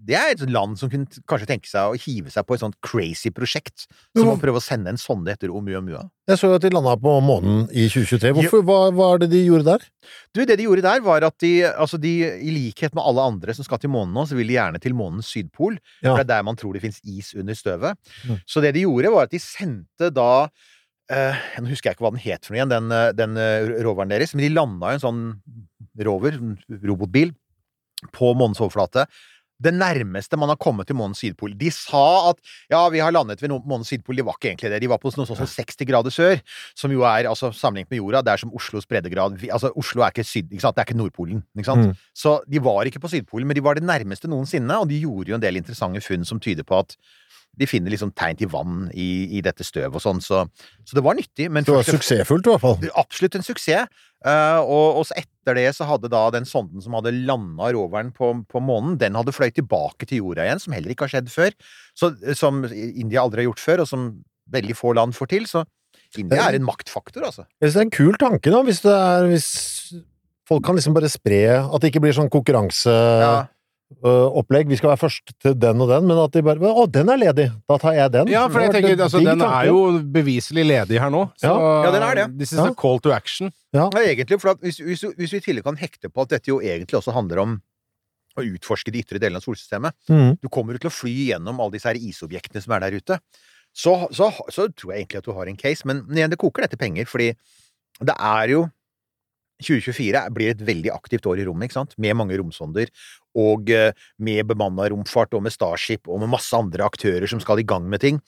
Det er et land som kunne kanskje tenke seg å hive seg på et sånt crazy prosjekt. Som å prøve å sende en sonde etter Oumuamua. Jeg så jo at de landa på månen i 2023. Hvorfor, hva, var det de gjorde der? Du, det de gjorde der, var at de, altså de, i likhet med alle andre som skal til månen nå, så vil de gjerne til månens sydpol. Ja. For det er der man tror det fins is under støvet. Mm. Så det de gjorde, var at de sendte da Nå husker jeg ikke hva den het for noe igjen, den, eh, den eh, roveren deres, men de landa jo en sånn rover, en robotbil, på månens overflate. Det nærmeste man har kommet til månens sydpol. De sa at ja, vi har landet ved månens sydpol. De var ikke egentlig det. De var på noe sånt som 60 grader sør, som jo er, altså sammenlignet med jorda, det er som Oslos breddegrad. Altså, Oslo er ikke syd, ikke sant? Det er ikke Nordpolen, ikke sant? Mm. Så de var ikke på Sydpolen, men de var det nærmeste noensinne, og de gjorde jo en del interessante funn som tyder på at de finner liksom tegn til vann i, i dette støvet og sånn, så, så det var nyttig. Men Det var suksessfullt, i hvert fall. Absolutt en suksess. Uh, og, og etter det så hadde da den sonden som hadde landa roveren på, på månen, den hadde fløyet tilbake til jorda igjen, som heller ikke har skjedd før. Så, som India aldri har gjort før, og som veldig få land får til. Så India er en maktfaktor, altså. Jeg synes det er en kul tanke, da, hvis det er hvis folk kan liksom bare spre At det ikke blir sånn konkurranse... Ja. Vi skal være først til den og den, men at de bare Å, den er ledig! Da tar jeg den. Ja, for jeg tenker, altså, den er jo beviselig ledig her nå. Så Ja, den er det. this is Ja. a call to action. Ja, egentlig, for at hvis, hvis, hvis vi i tillegg kan hekte på at dette jo egentlig også handler om å utforske de ytre delene av solsystemet mm. Du kommer jo til å fly gjennom alle disse her isobjektene som er der ute. Så, så, så tror jeg egentlig at du har en case, men igjen, det koker dette penger, fordi det er jo 2024 blir et veldig aktivt år i rommet, ikke sant? Med mange romsonder, og eh, med bemanna romfart, og med Starship, og med masse andre aktører som skal i gang med ting.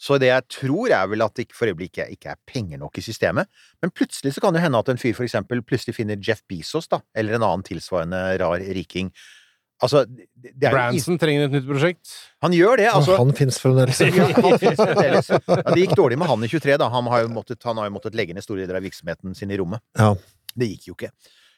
Så det jeg tror er vel at det for øyeblikket ikke er penger nok i systemet. Men plutselig så kan det hende at en fyr for eksempel plutselig finner Jeff Bezos, da, eller en annen tilsvarende rar riking. Altså, det er Branson trenger et nytt prosjekt. han gjør det, altså. han fins fremdeles. [laughs] Ja, han finnes fremdeles. Ja, det gikk dårlig med han i 23, da. Han har jo måttet, han har jo måttet legge ned store deler av virksomheten sin i rommet. Ja. Det gikk jo ikke.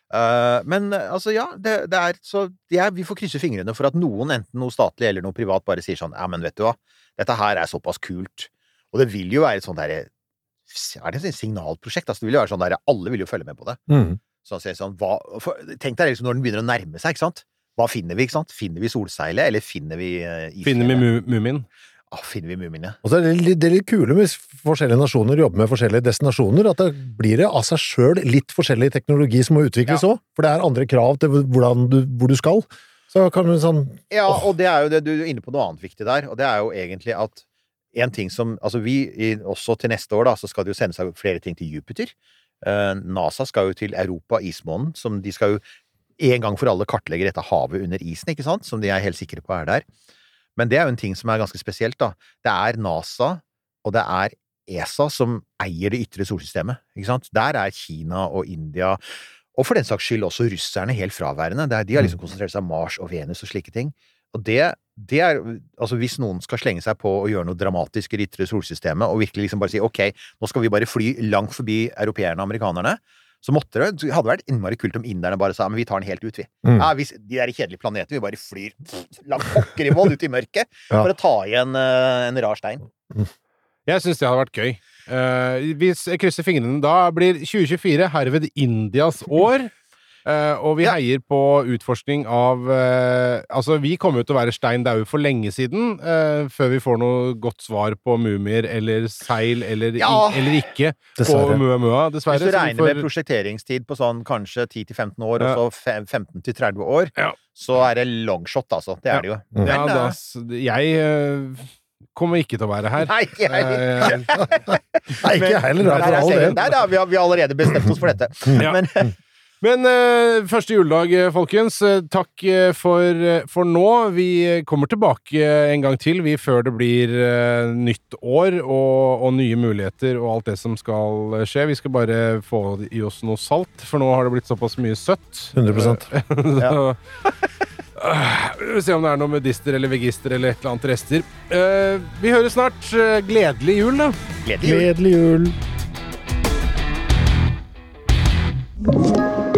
Uh, men eh, altså, ja, det, det er så ja, Vi får krysse fingrene for at noen, enten noe statlig eller noe privat, bare sier sånn Ja, men vet du hva, dette her er såpass kult. Og det vil jo være et sånt derre Er det et signalprosjekt? Altså, det vil jo være sånn derre Alle vil jo følge med på det. Mm. Sånn, så sånn, hva, for, tenk deg liksom når den begynner å nærme seg, ikke sant? Hva finner vi, ikke sant? Finner vi solseilet, eller finner vi uh, Finner vi Mu- Mumin. Ah, finner vi Mumiene? Og så er det litt, det er litt kule hvis forskjellige nasjoner jobber med forskjellige destinasjoner, at det blir det av seg sjøl litt forskjellig teknologi som må utvikles òg. For det er andre krav til du, hvor du skal. Så kan du sånn Ja, og det er jo det, du er inne på noe annet viktig der, og det er jo egentlig at en ting som Altså, vi, også til neste år, da, så skal det jo sendes flere ting til Jupiter. Eh, NASA skal jo til Europa, ismånen, som de skal jo en gang for alle kartlegge dette havet under isen, ikke sant, som de er helt sikre på er der. Men det er jo en ting som er ganske spesielt, da. Det er NASA, og det er ESA som eier det ytre solsystemet, ikke sant. Der er Kina og India og for den saks skyld også russerne helt fraværende. Det er, de har liksom konsentrert seg om Mars og Venus og slike ting. Og det, det er Altså, hvis noen skal slenge seg på å gjøre noe dramatisk i det ytre solsystemet, og virkelig liksom bare si ok, nå skal vi bare fly langt forbi europeerne og amerikanerne, så måtte det det hadde vært innmari kult om inderne bare sa men vi tar den helt ut, vi. Mm. Ja, hvis, de der kjedelige planetene, vi bare flyr langt pokker i vold ut i mørket [laughs] Ja. for å ta igjen uh, en rar stein. Jeg syns det hadde vært gøy. Uh, vi s- krysser fingrene. Da blir 2024 herved Indias år. [laughs] Eh, og vi Ja. heier på utforskning av uh, Altså, vi kommer jo til å være stein daue for lenge siden, uh, før vi får noe godt svar på mumier eller seil eller, i- Ja. eller ikke på Dessverre. Muamua, dessverre. Hvis du regner får- med prosjekteringstid på sånn kanskje 10-15 år, Ja. og så 15-30 år, Ja. så er det longshot, altså. Det Ja. er det jo. Mm. Ja, Men, da, jeg kommer ikke til å være her. Nei, [laughs] ikke jeg heller. Nei, ikke jeg heller, da, for all del. nei, da, vi, har, vi har allerede bestemt oss for dette. Ja. Men [laughs] Men eh, første juledag, eh, folkens. Eh, takk eh, for, for nå. Vi kommer tilbake en gang til, vi, før det blir eh, nytt år og, og nye muligheter og alt det som skal skje. Vi skal bare få i oss noe salt, for nå har det blitt såpass mye søtt. 100 [laughs] Så, Vi får se om det er noe medister eller vegister eller et eller annet rester. Uh, vi høres snart. Gledelig jul, da. gledelig jul. Gledelig jul.